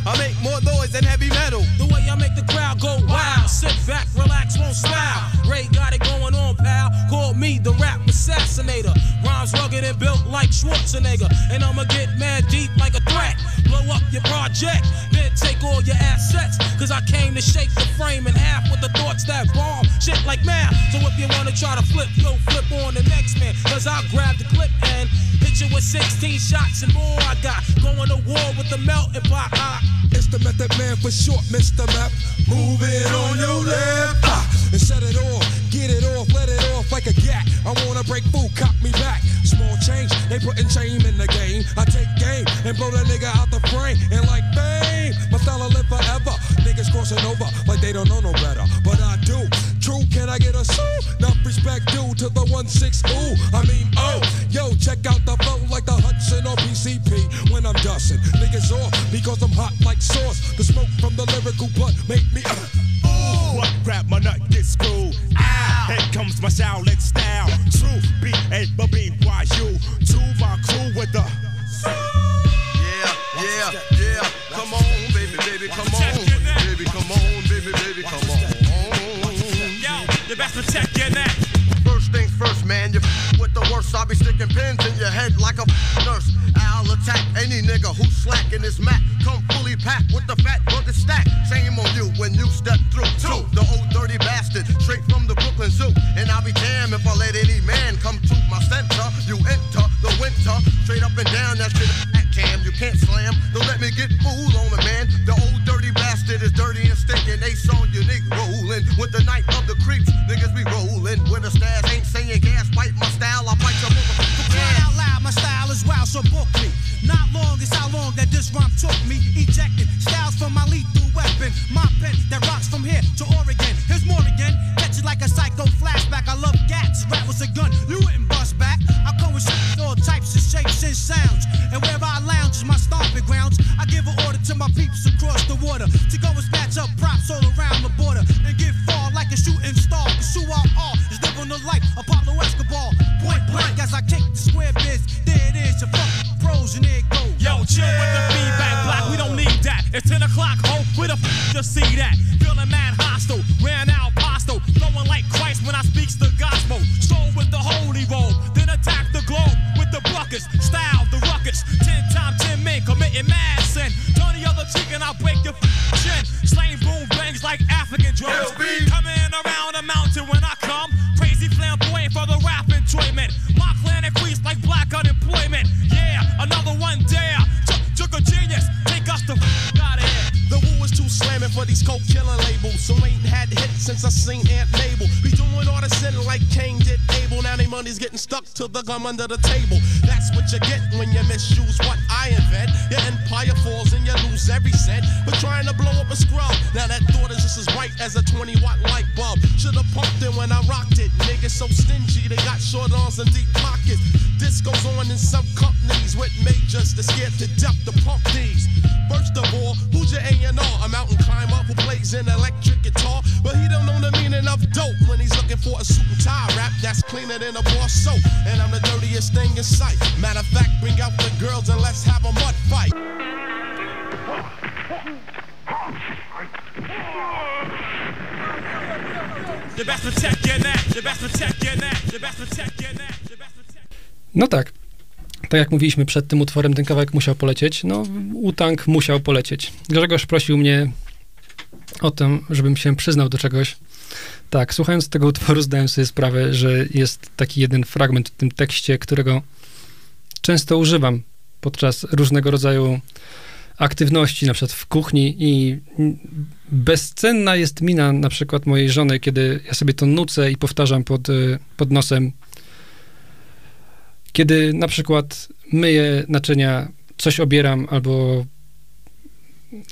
Schwarzenegger. And I'ma get mad deep like a threat. Blow up your project, then take all your assets. Cause I came to shake the frame in half with the thoughts that bomb shit like math. So if you wanna try to flip, yo, flip on the next man. Cause I'll grab the clip and hit you with 16 shots and more. I got going to war with the melting pot. I, It's the method man for short, Mr. Map. Move it on your left. Ah, and set it off. Get it off, let it off like a gat. I wanna break food, cop me back. Small change, they putting shame in the game. I take game and blow that nigga out the frame. And like fame, my style live forever. Niggas crossing over like they don't know no better. But I do. True, can I get a sue? Enough respect due to the 1-6 ooh. I mean, oh, yo, check out the flow like the Hudson or PCP when I'm dusting. Niggas off because I'm hot like sauce. The smoke from the lyrical blood make me. Uh, Ooh, what rap my nut get screwed? Here comes my Shaolin style. True B A B B Y U. To my crew with the. Yeah, yeah, yeah. Come on, baby, baby, come on. Baby, come on, baby, baby, come on. yo, you best protect your neck. First things first, man, you f- with the worst. I'll be sticking pins in your head like a f- nurse. I'll attack any nigga who's slacking this mat. Come fully packed with the fat burger stack. Shame on you when you step through. Two, the old dirty bastard, straight from the. And I'll be damned if I let any man come to my center. You enter the winter, straight up and down. That shit at cam, you can't slam. Don't let me get fooled on it, man. The old dirty bastard is dirty and stinking. They saw unique rolling with the night of the creeps. Niggas be rolling with a stash. Ain't saying gas, bite my style. I bite your motherfucker. Crying out loud, my style is wild, so book me. Not long is how long that this rhyme took me. Ejecting styles from my lethal weapon. My pen that rocks from here to Oregon. Here's more again. Like a psycho flashback. I love gats. Rap was a gun. You wouldn't bust back. I come with all types of shapes and sounds. And where I lounge is my stomping grounds. I give an order to my peeps across the water to go and snatch up props all around the border and get far like a shooting star. Who I are is living the life of Pablo Escobar. Point blank as I kick the square biz. There it is, your fucking pros and it goes. Yo, chill with the feedback block. We don't need that. It's 10 o'clock, ho. Where the f to see that? Feeling mad hostile. When I speaks the gospel. Soul with the holy roll. Then attack the globe with the buckets. Style the ruckus. 10 times 10 men committing mad sin. Turn the other cheek and I'll break your chin. Slain boom bangs like African drums. Coming around the mountain when I come. Crazy flamboyant for the rap enjoyment. My clan increased like black unemployment. Yeah, another one dare. Took- a genius. Take us the out of here. The woo is too slamming for these coke killing labels. So ain't had hits since I seen Aunt Mabel. Like Cain did Abel. Now they money's getting stuck to the gum under the table. That's what you get when you misuse what I invent. Your empire falls and you lose every cent. But trying to blow up a scrub. Now that thought is just as bright as a 20 watt light bulb. Should've pumped it when I rocked it. Niggas so stingy, they got short arms and deep pockets. This goes on in some companies with majors that scared to death to pump these. First of all, who's your A&R? A mountain climber who plays an electric guitar, but he don't know the meaning of dope when he's looking for a suit and tie rap that's cleaner than a bar soap. And I'm the dirtiest thing in sight. Matter of fact, bring out the girls and let's have a mud fight. You best protect your neck. You best protect your neck. You best protect your neck. You best protect No tak. Tak jak mówiliśmy przed tym utworem, ten kawałek musiał polecieć. No, Utang musiał polecieć. Grzegorz prosił mnie o tym, żebym się przyznał do czegoś. Tak, słuchając tego utworu zdałem sobie sprawę, że jest taki jeden fragment w tym tekście, którego często używam podczas różnego rodzaju aktywności, na przykład w kuchni i bezcenna jest mina na przykład mojej żony, kiedy ja sobie to nucę i powtarzam pod, y, pod nosem, kiedy na przykład myję naczynia, coś obieram albo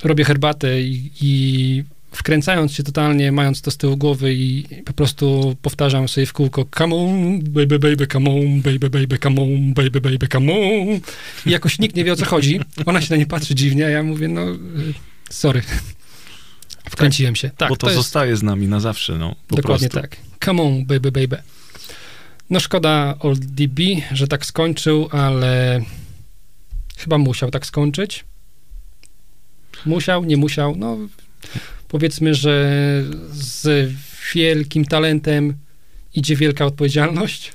robię herbatę i, i wkręcając się totalnie, mając to z tyłu głowy i po prostu powtarzam sobie w kółko come on, baby, baby, come on, baby, baby, come on, baby, baby, come on. I jakoś nikt nie wie, o co chodzi. Ona się na nie patrzy dziwnie, a ja mówię, no, y, sorry. Wkręciłem się. Tak, Bo to, jest- zostaje z nami na zawsze, no. Po Dokładnie prostu. tak. Come on, baby, baby. No szkoda Old DB, że tak skończył, ale chyba musiał tak skończyć. Musiał, nie musiał, no powiedzmy, że z wielkim talentem idzie wielka odpowiedzialność.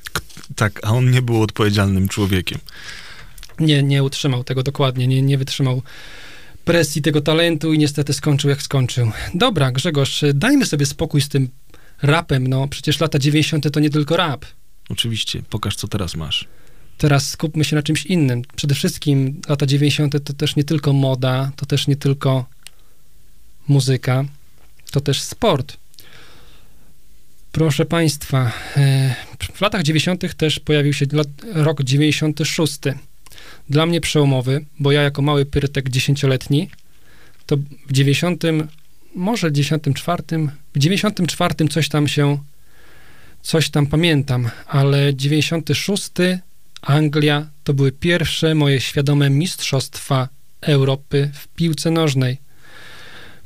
Tak, a on nie był odpowiedzialnym człowiekiem. Nie, nie utrzymał tego dokładnie, nie, nie wytrzymał presji tego talentu i niestety skończył jak skończył. Dobra, Grzegorz, dajmy sobie spokój z tym rapem, no przecież lata 90. to nie tylko rap. Oczywiście, pokaż co teraz masz. Teraz skupmy się na czymś innym. Przede wszystkim lata 90. to też nie tylko moda, to też nie tylko muzyka, to też sport. Proszę Państwa, e, w latach 90. też pojawił się rok 96. Dla mnie przełomowy, bo ja jako mały pyrytek dziesięcioletni, to w 90, może 94, w 94 coś tam się, coś tam pamiętam, ale 96 Anglia to były pierwsze moje świadome mistrzostwa Europy w piłce nożnej.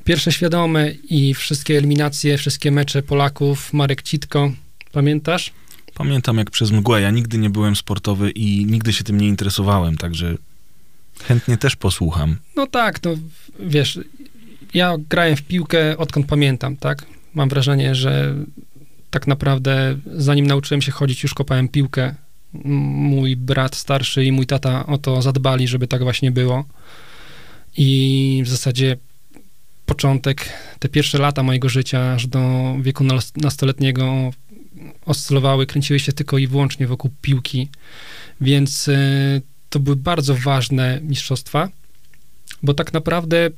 Pierwsze świadome i wszystkie eliminacje, wszystkie mecze Polaków, Marek Citko, pamiętasz? Pamiętam jak przez mgłę. Ja nigdy nie byłem sportowy i nigdy się tym nie interesowałem, także chętnie też posłucham. No tak, no wiesz, ja grałem w piłkę odkąd pamiętam, tak? Mam wrażenie, że tak naprawdę zanim nauczyłem się chodzić, już kopałem piłkę. Mój brat starszy i mój tata o to zadbali, żeby tak właśnie było. I w zasadzie początek, te pierwsze lata mojego życia, aż do wieku nas- nastoletniego oscylowały, kręciły się tylko i wyłącznie wokół piłki, więc e, to były bardzo ważne mistrzostwa, bo tak naprawdę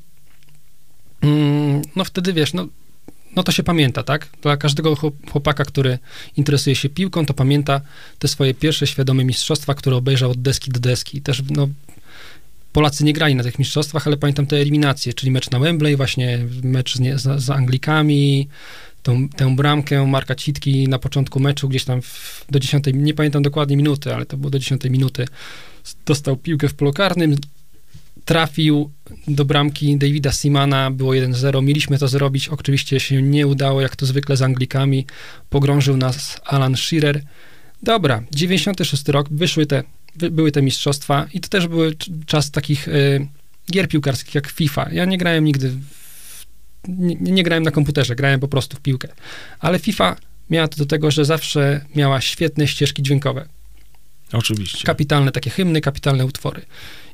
mm, no wtedy wiesz, no, no to się pamięta, tak? Dla każdego chłop- chłopaka, który interesuje się piłką, to pamięta te swoje pierwsze świadome mistrzostwa, które obejrzał od deski do deski. Też no, Polacy nie grali na tych mistrzostwach, ale pamiętam te eliminacje, czyli mecz na Wembley, właśnie mecz z, z, z Anglikami, tą, tę bramkę Marka Citki na początku meczu, gdzieś tam w, do 10, nie pamiętam dokładnie minuty, ale to było do 10 minuty, dostał piłkę w polu karnym, trafił do bramki Davida Simana, było 1-0, mieliśmy to zrobić, oczywiście się nie udało, jak to zwykle z Anglikami, pogrążył nas Alan Shearer. Dobra, 96 rok, wyszły te, były te mistrzostwa i to też były cz- czas takich y, gier piłkarskich jak FIFA. Ja nie grałem nigdy, w, nie, nie grałem na komputerze, grałem po prostu w piłkę, ale FIFA miała to do tego, że zawsze miała świetne ścieżki dźwiękowe. Oczywiście. Kapitalne takie hymny, kapitalne utwory.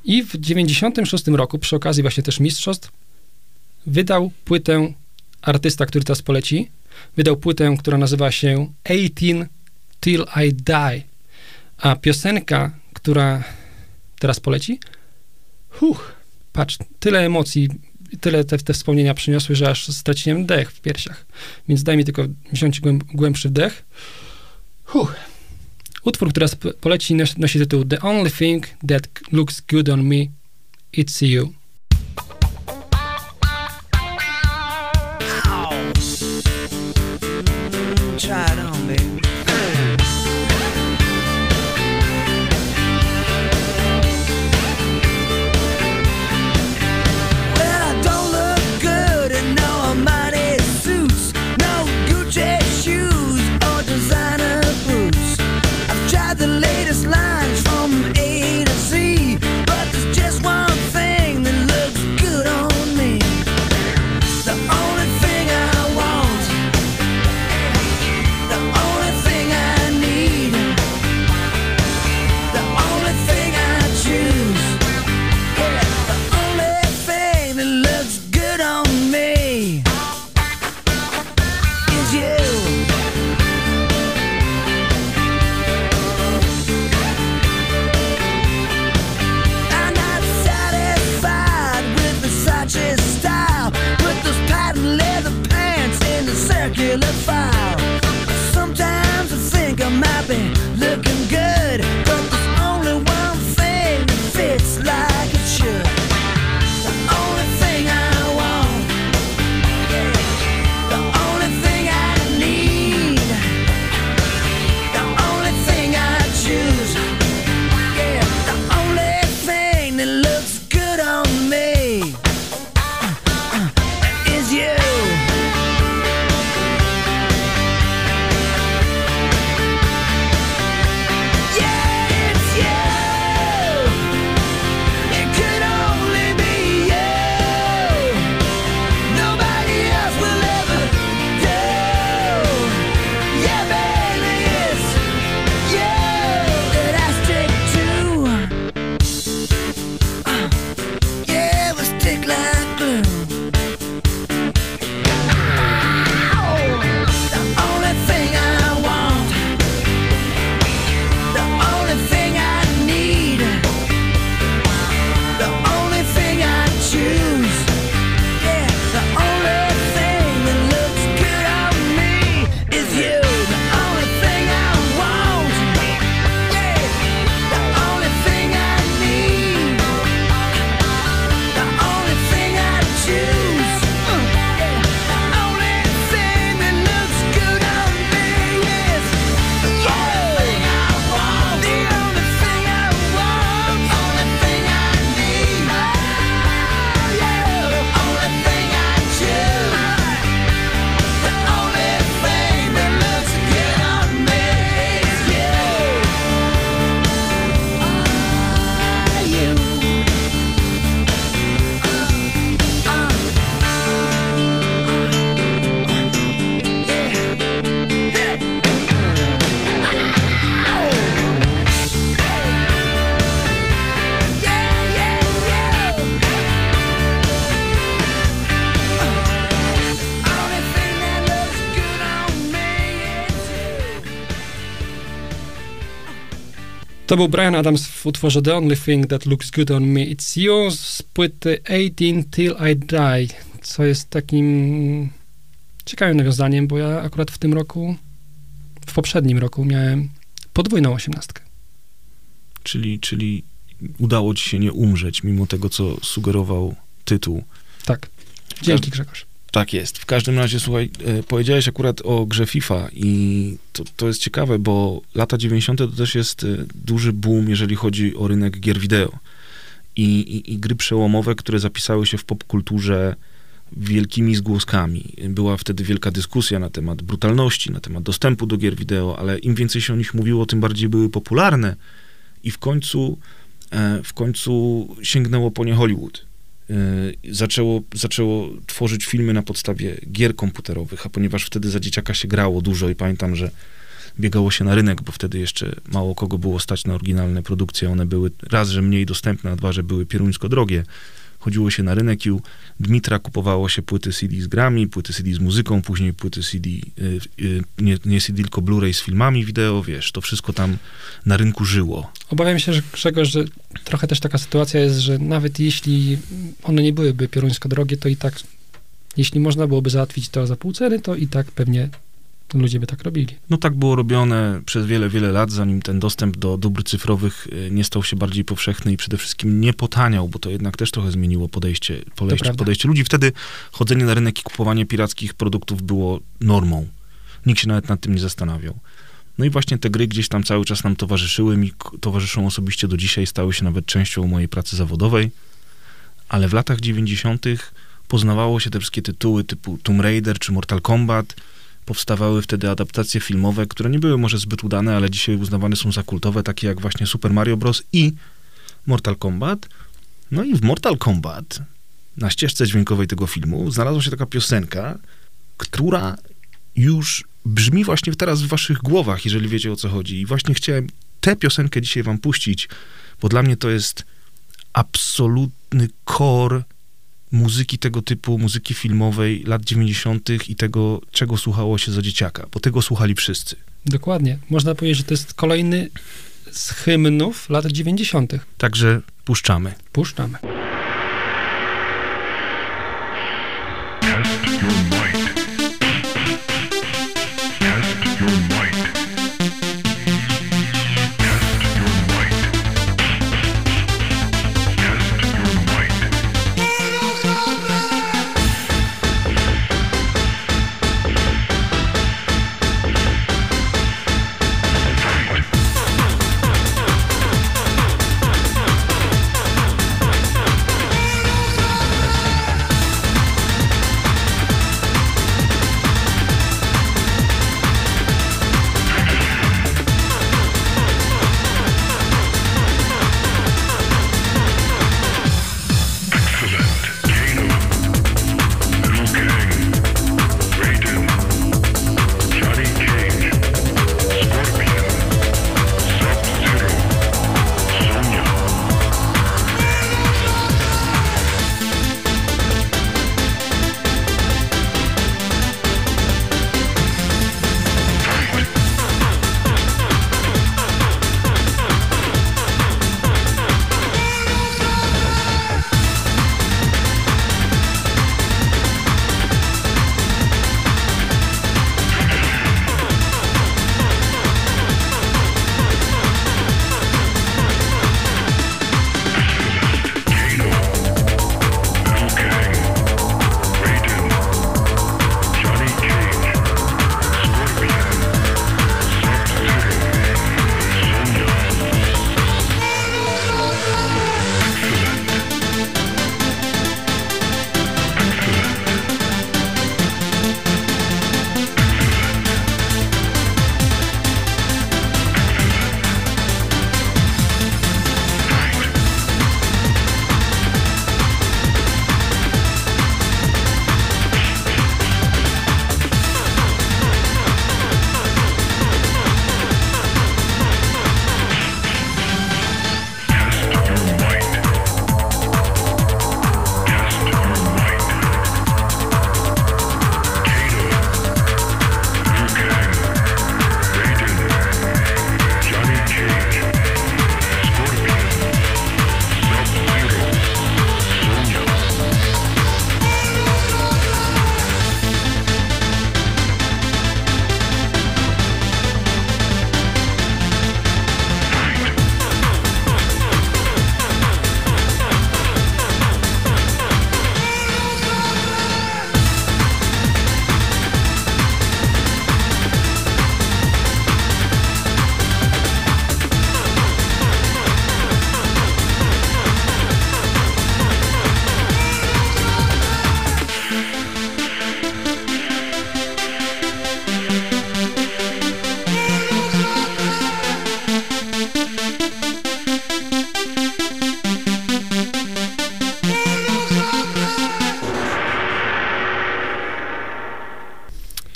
I w 96 roku, przy okazji właśnie też mistrzostw, wydał płytę artysta, który teraz poleci, wydał płytę, która nazywa się 18 Till I Die. A piosenka, która teraz poleci, huch, patrz, tyle emocji, tyle te, te wspomnienia przyniosły, że aż straciłem dech w piersiach. Więc daj mi tylko wziąć głęb, głębszy wdech. Huh. Utwór, który teraz poleci, nos- nosi tytuł The Only Thing That Looks Good on Me, It's You. To był Brian Adams w utworze The Only Thing That Looks Good On Me It's You z płyty 18 Till I Die, co jest takim ciekawym nawiązaniem, bo ja akurat w tym roku, w poprzednim roku miałem podwójną osiemnastkę. Czyli, czyli udało ci się nie umrzeć, mimo tego, co sugerował tytuł. Tak. Dzięki Grzegorz. Tak jest. W każdym razie, słuchaj, e, powiedziałeś akurat o grze FIFA i to, to jest ciekawe, bo lata 90. to też jest e, duży boom, jeżeli chodzi o rynek gier wideo. I, i, i gry przełomowe, które zapisały się w popkulturze wielkimi zgłoskami. Była wtedy wielka dyskusja na temat brutalności, na temat dostępu do gier wideo, ale im więcej się o nich mówiło, tym bardziej były popularne i w końcu, e, w końcu sięgnęło po nie Hollywood. E, Zaczęło, zaczęło tworzyć filmy na podstawie gier komputerowych, a ponieważ wtedy za dzieciaka się grało dużo i pamiętam, że biegało się na rynek, bo wtedy jeszcze mało kogo było stać na oryginalne produkcje. One były raz, że mniej dostępne, a dwa, że były pieruńsko drogie. Chodziło się na rynek i u Dmitra kupowało się płyty CD z grami, płyty CD z muzyką, później płyty CD, y, y, nie, nie CD, tylko Blu-ray z filmami wideo, wiesz, to wszystko tam na rynku żyło. Obawiam się, że Grzegorz, że trochę też taka sytuacja jest, że nawet jeśli one nie byłyby pioruńsko drogie, to i tak, jeśli można byłoby załatwić to za pół ceny, to i tak pewnie ludzie by tak robili. No tak było robione przez wiele, wiele lat, zanim ten dostęp do dóbr cyfrowych y, nie stał się bardziej powszechny i przede wszystkim nie potaniał, bo to jednak też trochę zmieniło podejście, podejście, podejście ludzi. Wtedy chodzenie na rynek i kupowanie pirackich produktów było normą. Nikt się nawet nad tym nie zastanawiał. No i właśnie te gry gdzieś tam cały czas nam towarzyszyły, mi towarzyszą osobiście do dzisiaj, stały się nawet częścią mojej pracy zawodowej, ale w latach 90. poznawało się te wszystkie tytuły typu Tomb Raider czy Mortal Kombat, powstawały wtedy adaptacje filmowe, które nie były może zbyt udane, ale dzisiaj uznawane są za kultowe, takie jak właśnie Super Mario Bros. i Mortal Kombat. No i w Mortal Kombat, na ścieżce dźwiękowej tego filmu, znalazła się taka piosenka, która już brzmi właśnie teraz w waszych głowach, jeżeli wiecie o co chodzi. I właśnie chciałem tę piosenkę dzisiaj wam puścić, bo dla mnie to jest absolutny core muzyki tego typu, muzyki filmowej lat 90. i tego, czego słuchało się za dzieciaka, bo tego słuchali wszyscy. Dokładnie. Można powiedzieć, że to jest kolejny z hymnów lat 90. Także puszczamy. Puszczamy.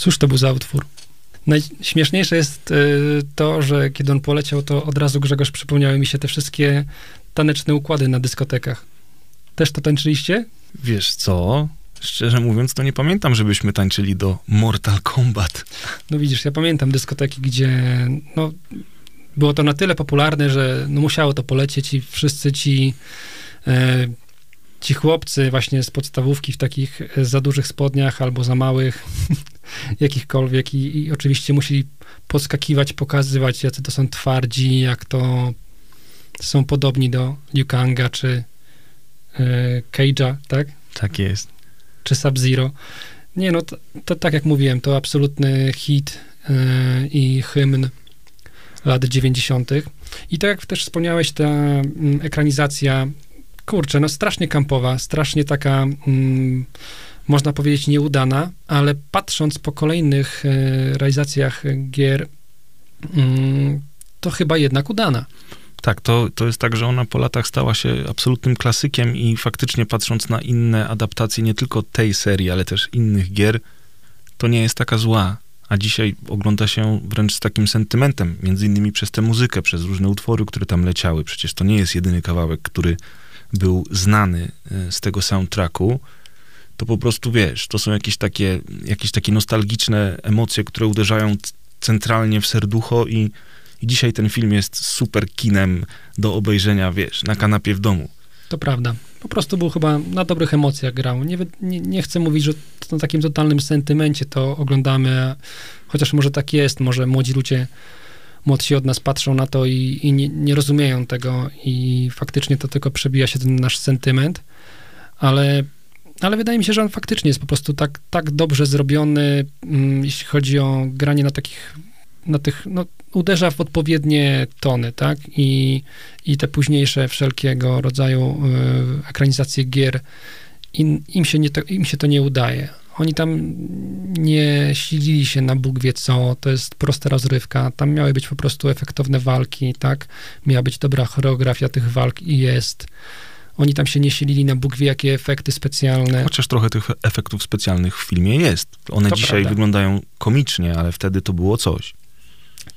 Cóż to był za utwór? Najśmieszniejsze jest y, to, że kiedy on poleciał, to od razu Grzegorz przypomniały mi się te wszystkie taneczne układy na dyskotekach. Też to tańczyliście? Wiesz co? Szczerze mówiąc, to nie pamiętam, żebyśmy tańczyli do Mortal Kombat. No widzisz, ja pamiętam dyskoteki, gdzie no, było to na tyle popularne, że no, musiało to polecieć i wszyscy ci e, ci chłopcy właśnie z podstawówki w takich e, za dużych spodniach albo za małych, jakichkolwiek i, i oczywiście musieli podskakiwać, pokazywać, jacy to są twardzi, jak to są podobni do Liu Kanga czy Cage'a, tak? Tak jest. Czy Sub-Zero. Nie no, to, to tak jak mówiłem, to absolutny hit e, i hymn lat 90. I tak jak też wspomniałeś, ta mm, ekranizacja, kurczę, no strasznie kampowa, strasznie taka, mm, można powiedzieć, nieudana, ale patrząc po kolejnych e, realizacjach gier, mm, to chyba jednak udana. Tak, to, to jest tak, że ona po latach stała się absolutnym klasykiem i faktycznie patrząc na inne adaptacje, nie tylko tej serii, ale też innych gier, to nie jest taka zła. A dzisiaj ogląda się wręcz z takim sentymentem, między innymi przez tę muzykę, przez różne utwory, które tam leciały. Przecież to nie jest jedyny kawałek, który był znany e, z tego soundtracku. To po prostu, wiesz, to są jakieś takie, jakieś takie nostalgiczne emocje, które uderzają centralnie w serducho i, i dzisiaj ten film jest super kinem do obejrzenia, wiesz, na kanapie w domu. To prawda. Po prostu był chyba na dobrych emocjach grał. Nie, nie, nie chcę mówić, że na takim totalnym sentymencie to oglądamy, chociaż może tak jest, może młodzi ludzie młodsi od nas patrzą na to i, i nie, nie rozumieją tego i faktycznie to tylko przebija się ten nasz sentyment, ale, ale wydaje mi się, że on faktycznie jest po prostu tak, tak dobrze zrobiony, mm, jeśli chodzi o granie na takich, na tych, no, uderza w odpowiednie tony, tak, i, i te późniejsze wszelkiego rodzaju y, ekranizacje gier, im, się nie to, im się to nie udaje. Oni tam nie silili się na Bóg wie co, to jest prosta rozrywka, tam miały być po prostu efektowne walki, tak, miała być dobra choreografia tych walk i jest. Oni tam się nie silili na Bóg wie jakie efekty specjalne. Chociaż trochę tych efektów specjalnych w filmie jest. One To dzisiaj prawda. wyglądają komicznie, ale wtedy to było coś.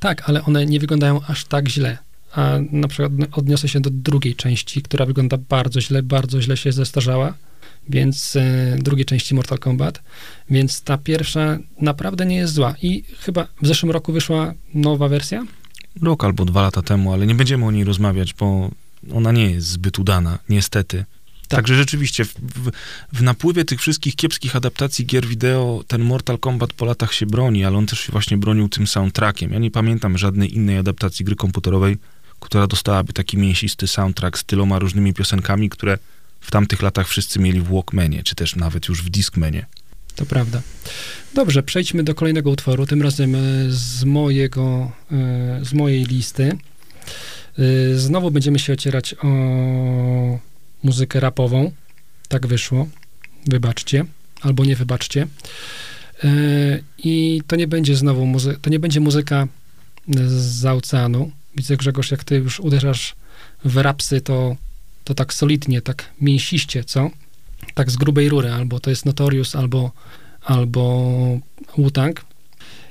Tak, ale one nie wyglądają aż tak źle. A na przykład odniosę się do drugiej części, która wygląda bardzo źle, bardzo źle się zestarzała, więc e, drugiej części Mortal Kombat, więc ta pierwsza naprawdę nie jest zła. I chyba w zeszłym roku wyszła nowa wersja. Rok albo dwa lata temu, ale nie będziemy o niej rozmawiać, bo ona nie jest zbyt udana, niestety. Także rzeczywiście w, w, w napływie tych wszystkich kiepskich adaptacji gier wideo ten Mortal Kombat po latach się broni, ale on też się właśnie bronił tym soundtrackiem. Ja nie pamiętam żadnej innej adaptacji gry komputerowej, która dostałaby taki mięsisty soundtrack z tyloma różnymi piosenkami, które w tamtych latach wszyscy mieli w Walkmanie, czy też nawet już w Discmanie. To prawda. Dobrze, przejdźmy do kolejnego utworu, tym razem e, z mojego, e, z mojej listy. E, Znowu będziemy się ocierać o muzykę rapową. Tak wyszło. Wybaczcie. Albo nie wybaczcie. I to nie będzie znowu muzy- to nie będzie muzyka z oceanu. Widzę, Grzegorz, jak ty już uderzasz w rapsy, to, to tak solidnie, tak mięsiście, co? Tak z grubej rury. Albo to jest Notorious, albo, albo Wu-Tang.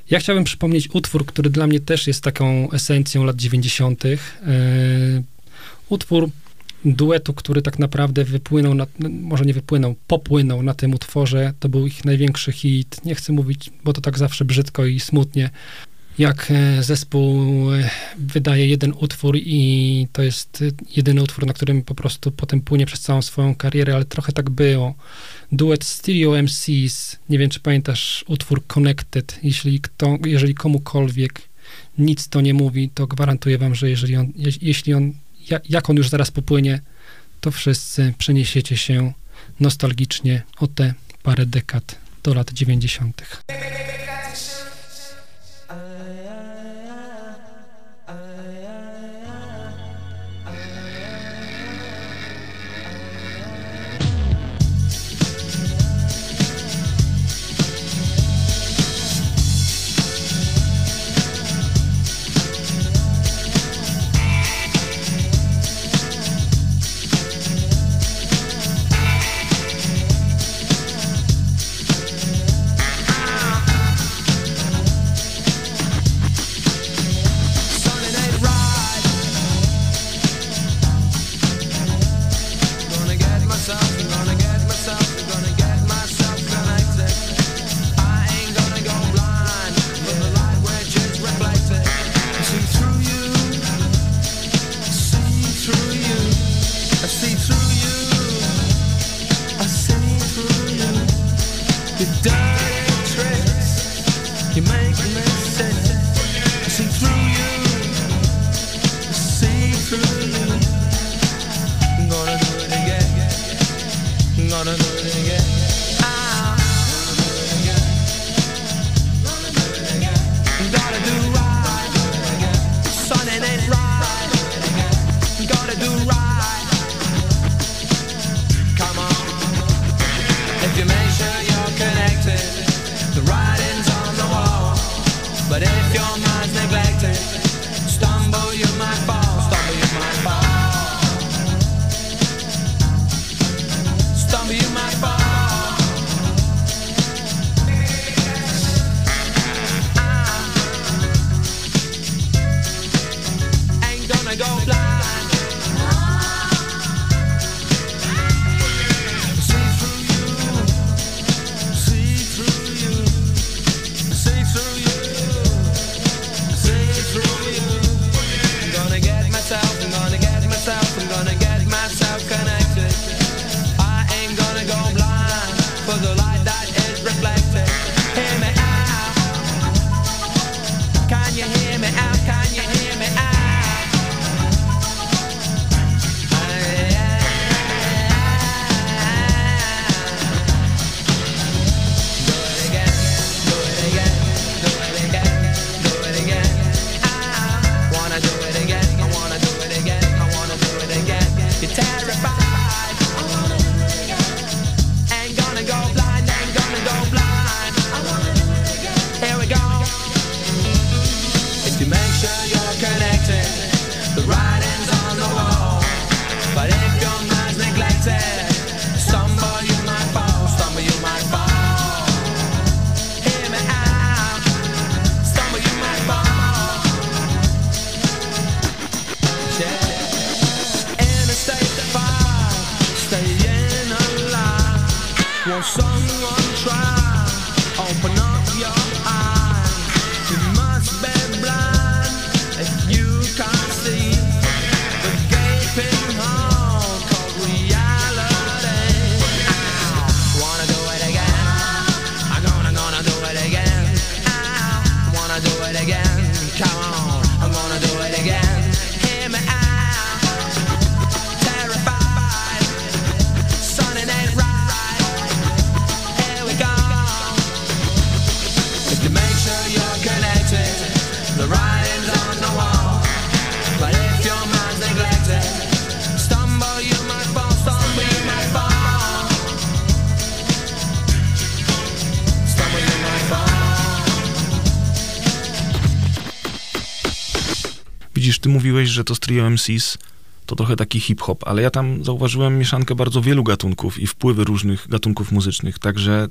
Ja chciałbym przypomnieć utwór, który dla mnie też jest taką esencją lat 90. Yy, utwór duetu, który tak naprawdę wypłynął, na, może nie wypłynął, popłynął na tym utworze. To był ich największy hit. Nie chcę mówić, bo to tak zawsze brzydko i smutnie. Jak e, zespół e, wydaje jeden utwór i to jest e, jedyny utwór, na którym po prostu potem płynie przez całą swoją karierę, ale trochę tak było. Duet Stereo MCs, nie wiem, czy pamiętasz utwór Connected. Jeśli, kto, jeżeli komukolwiek nic to nie mówi, to gwarantuję wam, że jeżeli on, je, jeśli on, ja, jak on już zaraz popłynie, to wszyscy przeniesiecie się nostalgicznie o te parę dekad do lat 90. że to Trio MCs to trochę taki hip-hop, ale ja tam zauważyłem mieszankę bardzo wielu gatunków i wpływy różnych gatunków muzycznych, także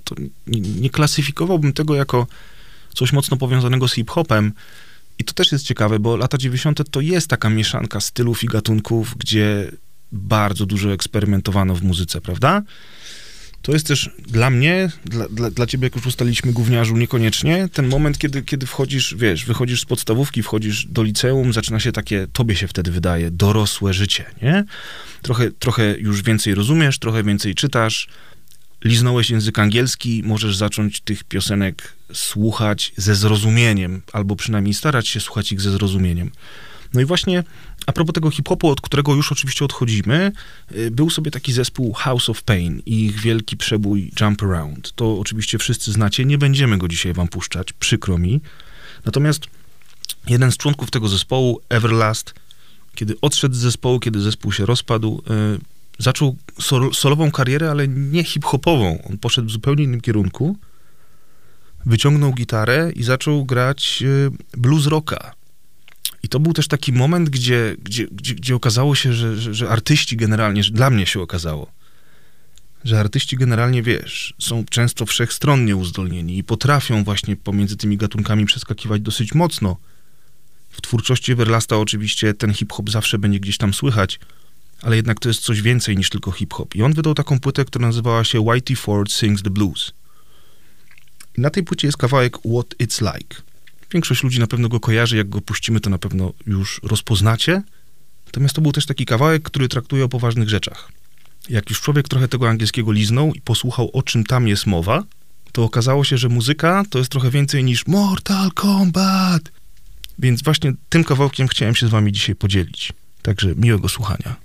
nie, nie klasyfikowałbym tego jako coś mocno powiązanego z hip-hopem. I to też jest ciekawe, bo lata 90. to jest taka mieszanka stylów i gatunków, gdzie bardzo dużo eksperymentowano w muzyce, prawda? To jest też dla mnie, dla, dla, dla ciebie, jak już ustaliliśmy, gówniarzu, niekoniecznie, ten moment, kiedy, kiedy wchodzisz, wiesz, wychodzisz z podstawówki, wchodzisz do liceum, zaczyna się takie, tobie się wtedy wydaje, dorosłe życie, nie? Trochę, trochę już więcej rozumiesz, trochę więcej czytasz, liznąłeś język angielski, możesz zacząć tych piosenek słuchać ze zrozumieniem, albo przynajmniej starać się słuchać ich ze zrozumieniem. No i właśnie a propos tego hip-hopu, od którego już oczywiście odchodzimy, y, był sobie taki zespół House of Pain i ich wielki przebój Jump Around. To oczywiście wszyscy znacie, nie będziemy go dzisiaj wam puszczać, przykro mi. Natomiast jeden z członków tego zespołu, Everlast, kiedy odszedł z zespołu, kiedy zespół się rozpadł, y, zaczął sol- solową karierę, ale nie hip-hopową. On poszedł w zupełnie innym kierunku, wyciągnął gitarę i zaczął grać y, blues rocka. I to był też taki moment, gdzie, gdzie, gdzie, gdzie okazało się, że, że, że artyści generalnie, że dla mnie się okazało, że artyści generalnie, wiesz, są często wszechstronnie uzdolnieni i potrafią właśnie pomiędzy tymi gatunkami przeskakiwać dosyć mocno. W twórczości Everlasta oczywiście ten hip-hop zawsze będzie gdzieś tam słychać, ale jednak to jest coś więcej niż tylko hip-hop. I on wydał taką płytę, która nazywała się Whitey Ford Sings the Blues. I na tej płycie jest kawałek What It's Like. Większość ludzi na pewno go kojarzy, jak go puścimy, to na pewno już rozpoznacie. Natomiast to był też taki kawałek, który traktuje o poważnych rzeczach. Jak już człowiek trochę tego angielskiego liznął i posłuchał, o czym tam jest mowa, to okazało się, że muzyka to jest trochę więcej niż Mortal Kombat. Więc właśnie tym kawałkiem chciałem się z wami dzisiaj podzielić. Także miłego słuchania.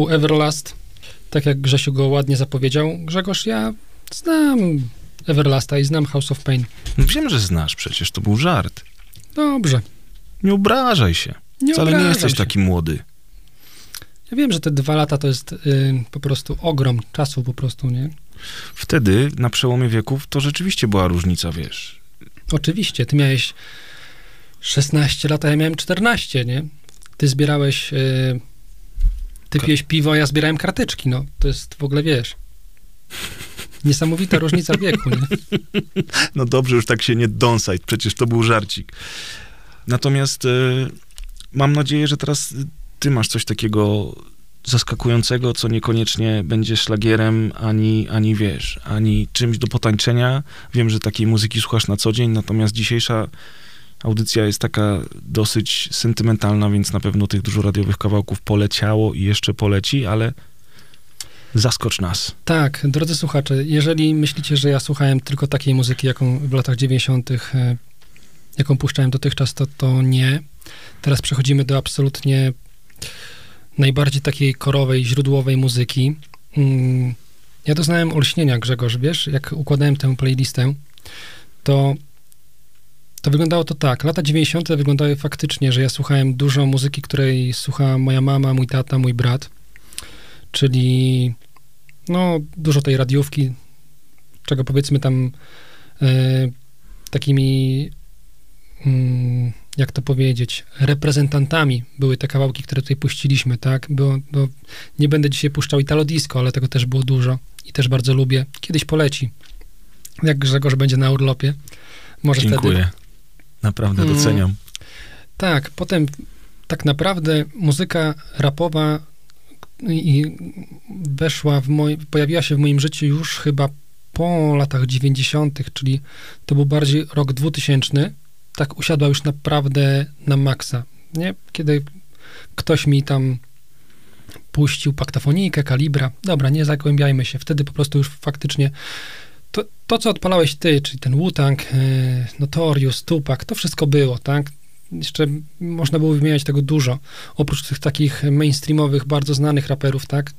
Był Everlast. Tak jak Grzesiu go ładnie zapowiedział. Grzegorz, ja znam Everlasta i znam House of Pain. Wiem, że znasz przecież, to był żart. Dobrze. Nie obrażaj się. Nie Wcale nie jesteś się. taki młody. Ja wiem, że te dwa lata to jest y, po prostu ogrom czasu po prostu, nie? Wtedy, na przełomie wieków, to rzeczywiście była różnica, wiesz. Oczywiście, ty miałeś 16 lat, a ja miałem 14, nie? Ty zbierałeś, y, ty piłeś piwo, ja zbierałem karteczki, no. To jest w ogóle, wiesz, niesamowita różnica wieku, nie? No dobrze, już tak się nie dąsaj, przecież to był żarcik. Natomiast e, mam nadzieję, że teraz ty masz coś takiego zaskakującego, co niekoniecznie będzie szlagierem, ani, ani wiesz, ani czymś do potańczenia. Wiem, że takiej muzyki słuchasz na co dzień, natomiast dzisiejsza audycja jest taka dosyć sentymentalna, więc na pewno tych dużo radiowych kawałków poleciało i jeszcze poleci, ale zaskocz nas. Tak, drodzy słuchacze, jeżeli myślicie, że ja słuchałem tylko takiej muzyki, jaką w latach 90., e, jaką puszczałem dotychczas, to, to nie. Teraz przechodzimy do absolutnie najbardziej takiej korowej, źródłowej muzyki. Mm, Ja doznałem olśnienia, Grzegorz, wiesz, jak układałem tę playlistę, to to wyglądało to tak. Lata 90. wyglądały faktycznie, że ja słuchałem dużo muzyki, której słuchała moja mama, mój tata, mój brat, czyli no dużo tej radiówki, czego powiedzmy tam e, takimi mm, jak to powiedzieć, reprezentantami były te kawałki, które tutaj puściliśmy, tak? Było, bo nie będę dzisiaj puszczał Italo Disco, ale tego też było dużo i też bardzo lubię. Kiedyś poleci. Jak Grzegorz będzie na urlopie. Może Dziękuję. wtedy. Naprawdę Mm. doceniam. Tak, potem tak naprawdę muzyka rapowa i weszła w moj, pojawiła się w moim życiu już chyba po latach 90., czyli to był bardziej rok 2000. Tak usiadła już naprawdę na maksa, nie? Kiedy ktoś mi tam puścił paktafonikę, kalibra. Dobra, nie zagłębiajmy się. Wtedy po prostu już faktycznie to, to co odpalałeś ty, czyli ten Wu-Tang, yy, Notorious, Tupac, to wszystko było, tak? Jeszcze można było wymieniać tego dużo. Oprócz tych takich mainstreamowych, bardzo znanych raperów, tak?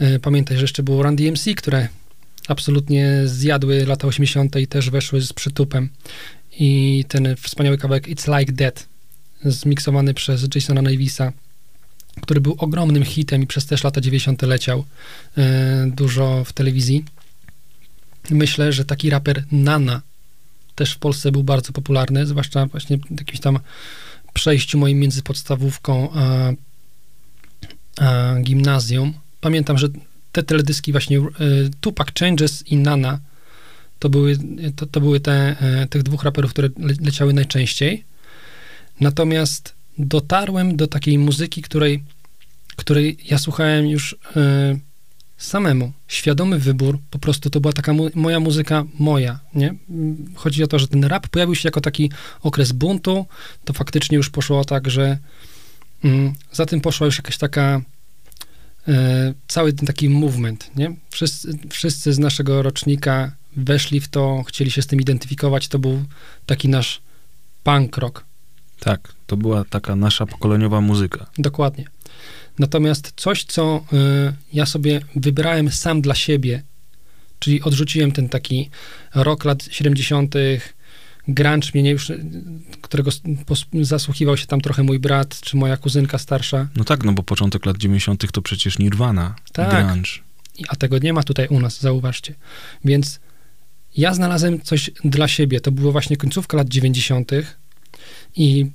Yy, Pamiętaj, że jeszcze było Run DMC, które absolutnie zjadły lata 80. i też weszły z przytupem. I ten wspaniały kawałek It's Like That, zmiksowany przez Jasona Navisa, który był ogromnym hitem i przez też lata 90. leciał e, dużo w telewizji. Myślę, że taki raper Nana też w Polsce był bardzo popularny, zwłaszcza właśnie w jakimś tam przejściu moim między podstawówką a, a gimnazjum. Pamiętam, że te teledyski właśnie e, Tupac Changes i Nana to były, to, to były te, e, tych dwóch raperów, które le, leciały najczęściej. Natomiast dotarłem do takiej muzyki, której, której ja słuchałem już e, samemu. Świadomy wybór, po prostu to była taka mu, moja muzyka, moja, nie? Chodzi o to, że ten rap pojawił się jako taki okres buntu, to faktycznie już poszło tak, że mm, za tym poszła już jakaś taka e, cały ten taki movement, nie? Wszyscy, wszyscy z naszego rocznika weszli w to, chcieli się z tym identyfikować, to był taki nasz punk rock. Tak, to była taka nasza pokoleniowa muzyka. Dokładnie. Natomiast coś, co y, ja sobie wybrałem sam dla siebie, czyli odrzuciłem ten taki rok lat 70., grunge mnie nie już, którego zasłuchiwał się tam trochę mój brat, czy moja kuzynka starsza, No tak, no bo początek lat 90. to przecież Nirvana, Tak. grunge. A tego nie ma tutaj u nas, zauważcie. Więc ja znalazłem coś dla siebie. To było właśnie końcówka lat 90. i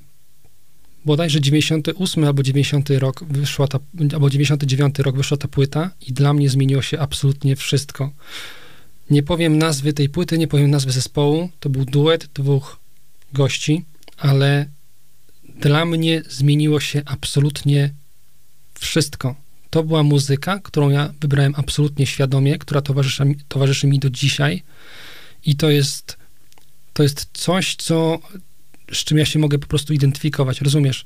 bodajże 98 albo 90 rok wyszła ta, albo 99 rok wyszła ta płyta i dla mnie zmieniło się absolutnie wszystko. Nie powiem nazwy tej płyty, nie powiem nazwy zespołu. To był duet dwóch gości, ale dla mnie zmieniło się absolutnie wszystko. To była muzyka, którą ja wybrałem absolutnie świadomie, która towarzyszy, towarzyszy mi do dzisiaj i to jest, to jest coś, co, z czym ja się mogę po prostu identyfikować, rozumiesz?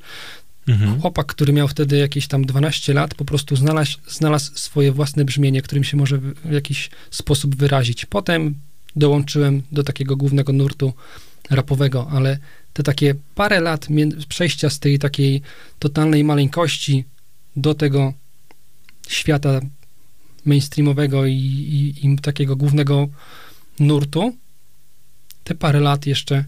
Mhm. Chłopak, który miał wtedy jakieś tam 12 lat, po prostu znalazł, znalazł swoje własne brzmienie, którym się może w jakiś sposób wyrazić. Potem dołączyłem do takiego głównego nurtu rapowego, ale te takie parę lat przejścia z tej takiej totalnej maleńkości do tego świata mainstreamowego i, i, i takiego głównego nurtu, te parę lat jeszcze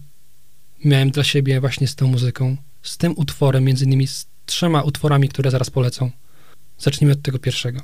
miałem dla siebie właśnie z tą muzyką, z tym utworem, między innymi z trzema utworami, które zaraz polecą. Zacznijmy od tego pierwszego.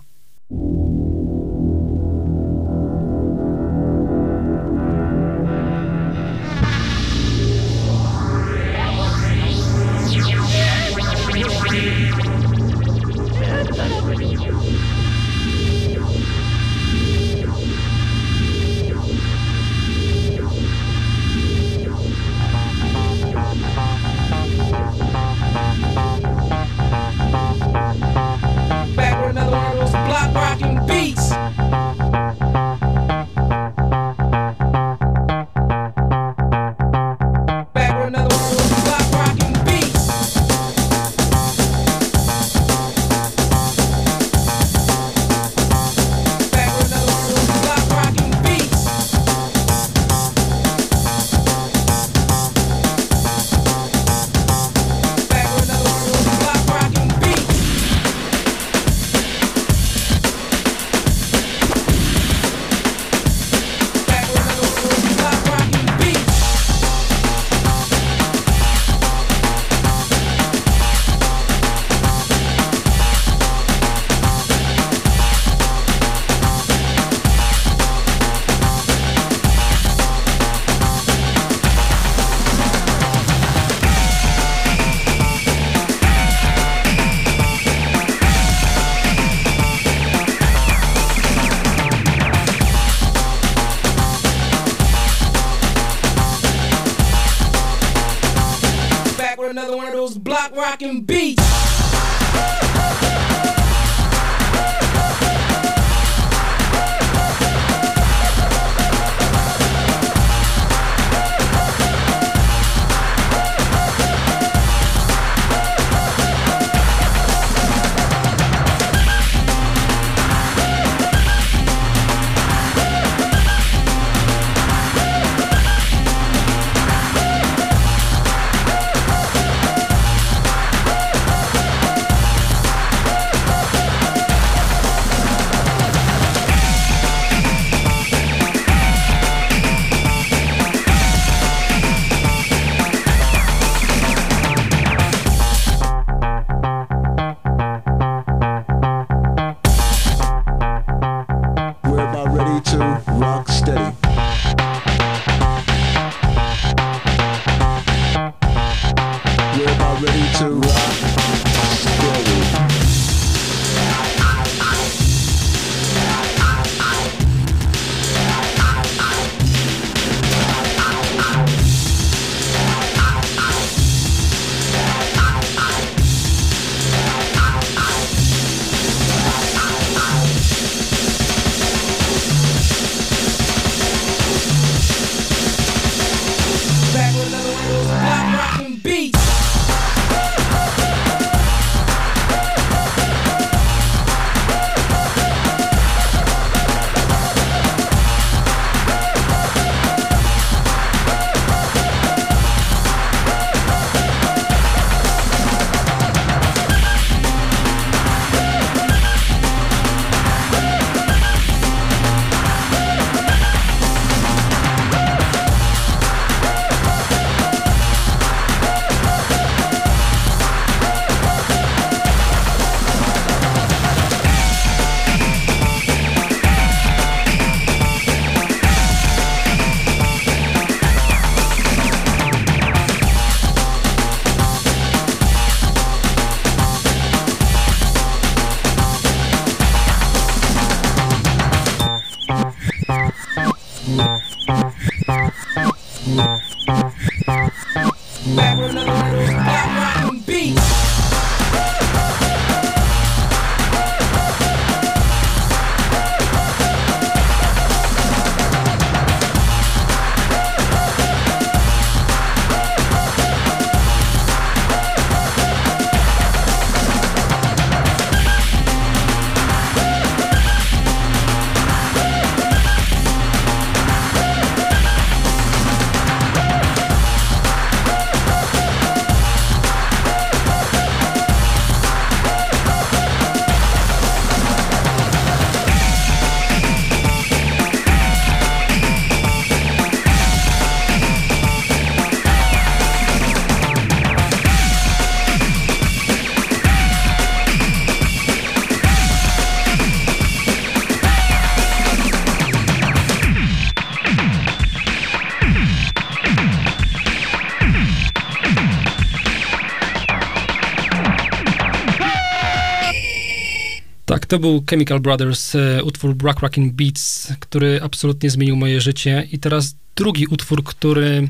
To był Chemical Brothers, e, utwór Rock Rockin' Beats, który absolutnie zmienił moje życie. I teraz drugi utwór, który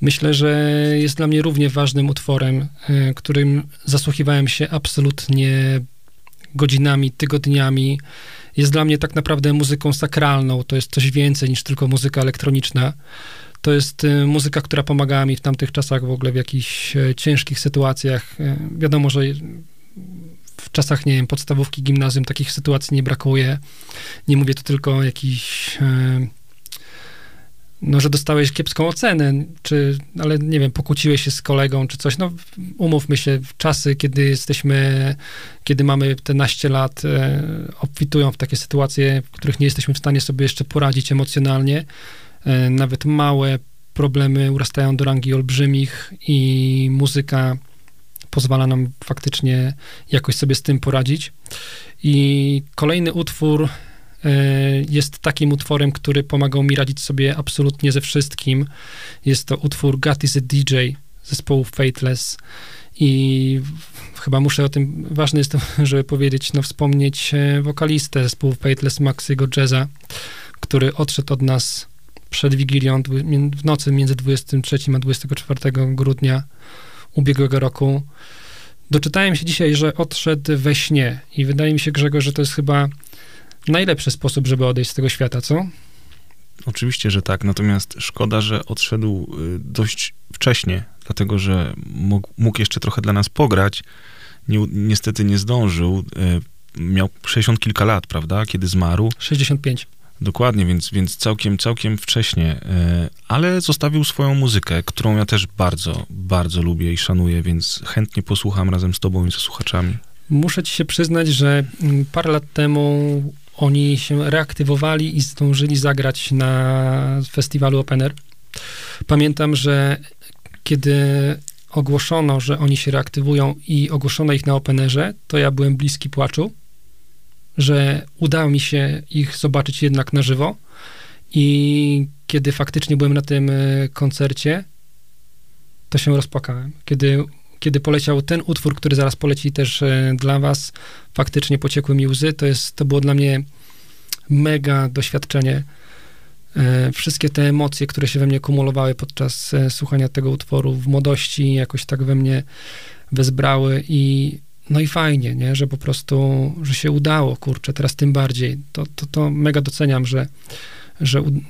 myślę, że jest dla mnie równie ważnym utworem, e, którym zasłuchiwałem się absolutnie godzinami, tygodniami. Jest dla mnie tak naprawdę muzyką sakralną. To jest coś więcej niż tylko muzyka elektroniczna. To jest e, muzyka, która pomagała mi w tamtych czasach w ogóle w jakichś ciężkich sytuacjach. Wiadomo, że w czasach, nie wiem, podstawówki, gimnazjum takich sytuacji nie brakuje. Nie mówię tu tylko jakichś, e, no, że dostałeś kiepską ocenę, czy, ale nie wiem, pokłóciłeś się z kolegą, czy coś. No, umówmy się, w czasy, kiedy jesteśmy, kiedy mamy te naście lat, e, obfitują w takie sytuacje, w których nie jesteśmy w stanie sobie jeszcze poradzić emocjonalnie. E, nawet małe problemy urastają do rangi olbrzymich i muzyka pozwala nam faktycznie jakoś sobie z tym poradzić. I kolejny utwór e, jest takim utworem, który pomagał mi radzić sobie absolutnie ze wszystkim. Jest to utwór God is a DJ zespołu Fateless. I chyba muszę o tym, ważne jest to, żeby powiedzieć, no wspomnieć e, wokalistę zespołu Fateless, Maxiego Jazza, który odszedł od nas przed Wigilią, w nocy między 23 a 24 grudnia ubiegłego roku. Doczytałem się dzisiaj, że odszedł we śnie i wydaje mi się, Grzegorz, że to jest chyba najlepszy sposób, żeby odejść z tego świata, co? Oczywiście, że tak, natomiast szkoda, że odszedł y, dość wcześnie, dlatego że mógł, mógł jeszcze trochę dla nas pograć. Nie, niestety nie zdążył. y, Miał 60 kilka lat, prawda, kiedy zmarł. 65. Dokładnie, więc, więc całkiem, całkiem wcześnie, y, ale zostawił swoją muzykę, którą ja też bardzo, bardzo lubię i szanuję, więc chętnie posłucham razem z tobą i ze słuchaczami. Muszę ci się przyznać, że mm, parę lat temu oni się reaktywowali i zdążyli zagrać na festiwalu Open Air. Pamiętam, że kiedy ogłoszono, że oni się reaktywują i ogłoszono ich na Open Airze, to ja byłem bliski płaczu, że udało mi się ich zobaczyć jednak na żywo i kiedy faktycznie byłem na tym e, koncercie, to się rozpłakałem. Kiedy, kiedy poleciał ten utwór, który zaraz poleci też e, dla was, faktycznie pociekły mi łzy. To, jest, to było dla mnie mega doświadczenie. E, Wszystkie te emocje, które się we mnie kumulowały podczas słuchania tego utworu w młodości, jakoś tak we mnie wezbrały i no i fajnie, nie, że po prostu, że się udało, kurczę, teraz tym bardziej. To, to, to mega doceniam, że, że u-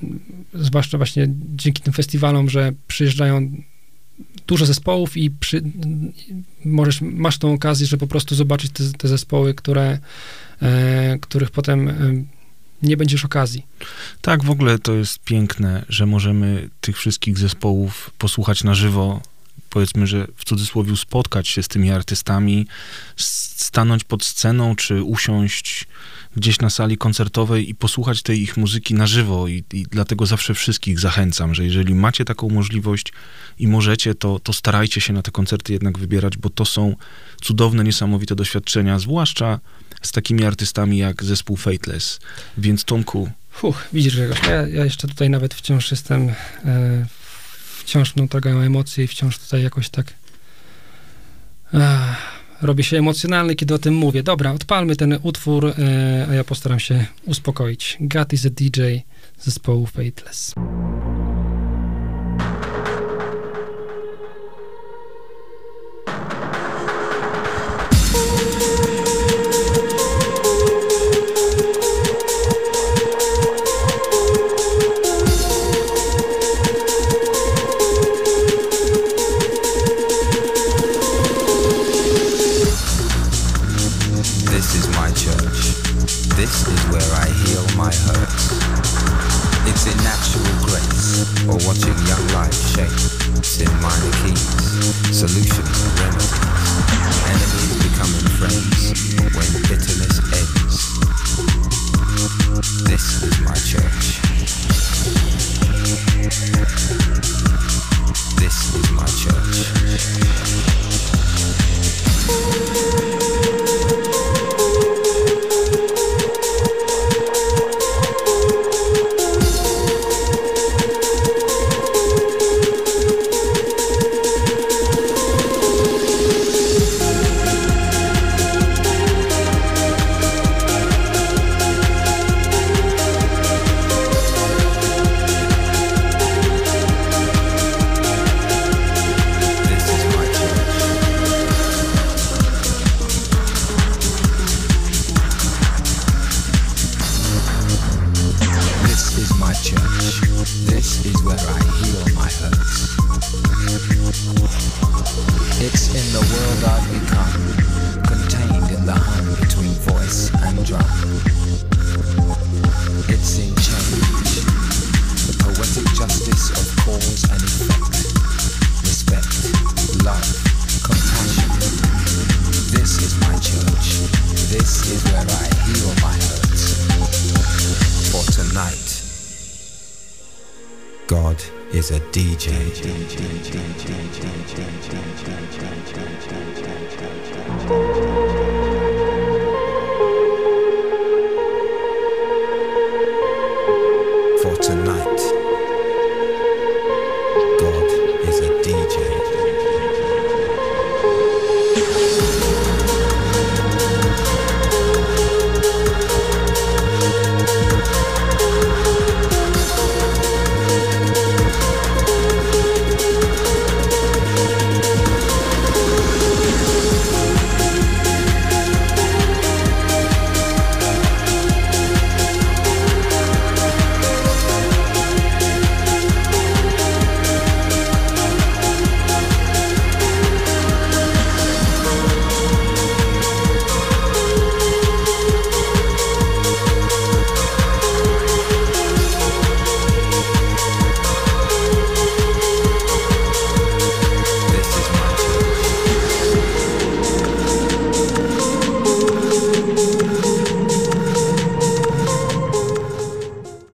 zwłaszcza właśnie dzięki tym festiwalom, że przyjeżdżają dużo zespołów i przy, możesz, masz tą okazję, że po prostu zobaczyć te, te zespoły, które, e, których potem e, nie będziesz okazji. Tak, w ogóle to jest piękne, że możemy tych wszystkich zespołów posłuchać na żywo. Powiedzmy, że w cudzysłowie spotkać się z tymi artystami, stanąć pod sceną, czy usiąść gdzieś na sali koncertowej i posłuchać tej ich muzyki na żywo. I, i dlatego zawsze wszystkich zachęcam, że jeżeli macie taką możliwość i możecie, to, to starajcie się na te koncerty jednak wybierać, bo to są cudowne, niesamowite doświadczenia, zwłaszcza z takimi artystami jak zespół Fateless. Więc Tomku, Fuch, widzisz Grzegorz, ja, ja jeszcze tutaj nawet wciąż jestem, e, wciąż mną targają emocje i wciąż tutaj jakoś tak ach, robię się emocjonalny, kiedy o tym mówię. Dobra, odpalmy ten utwór, e, a ja postaram się uspokoić. God is a DJ zespołu Fateless.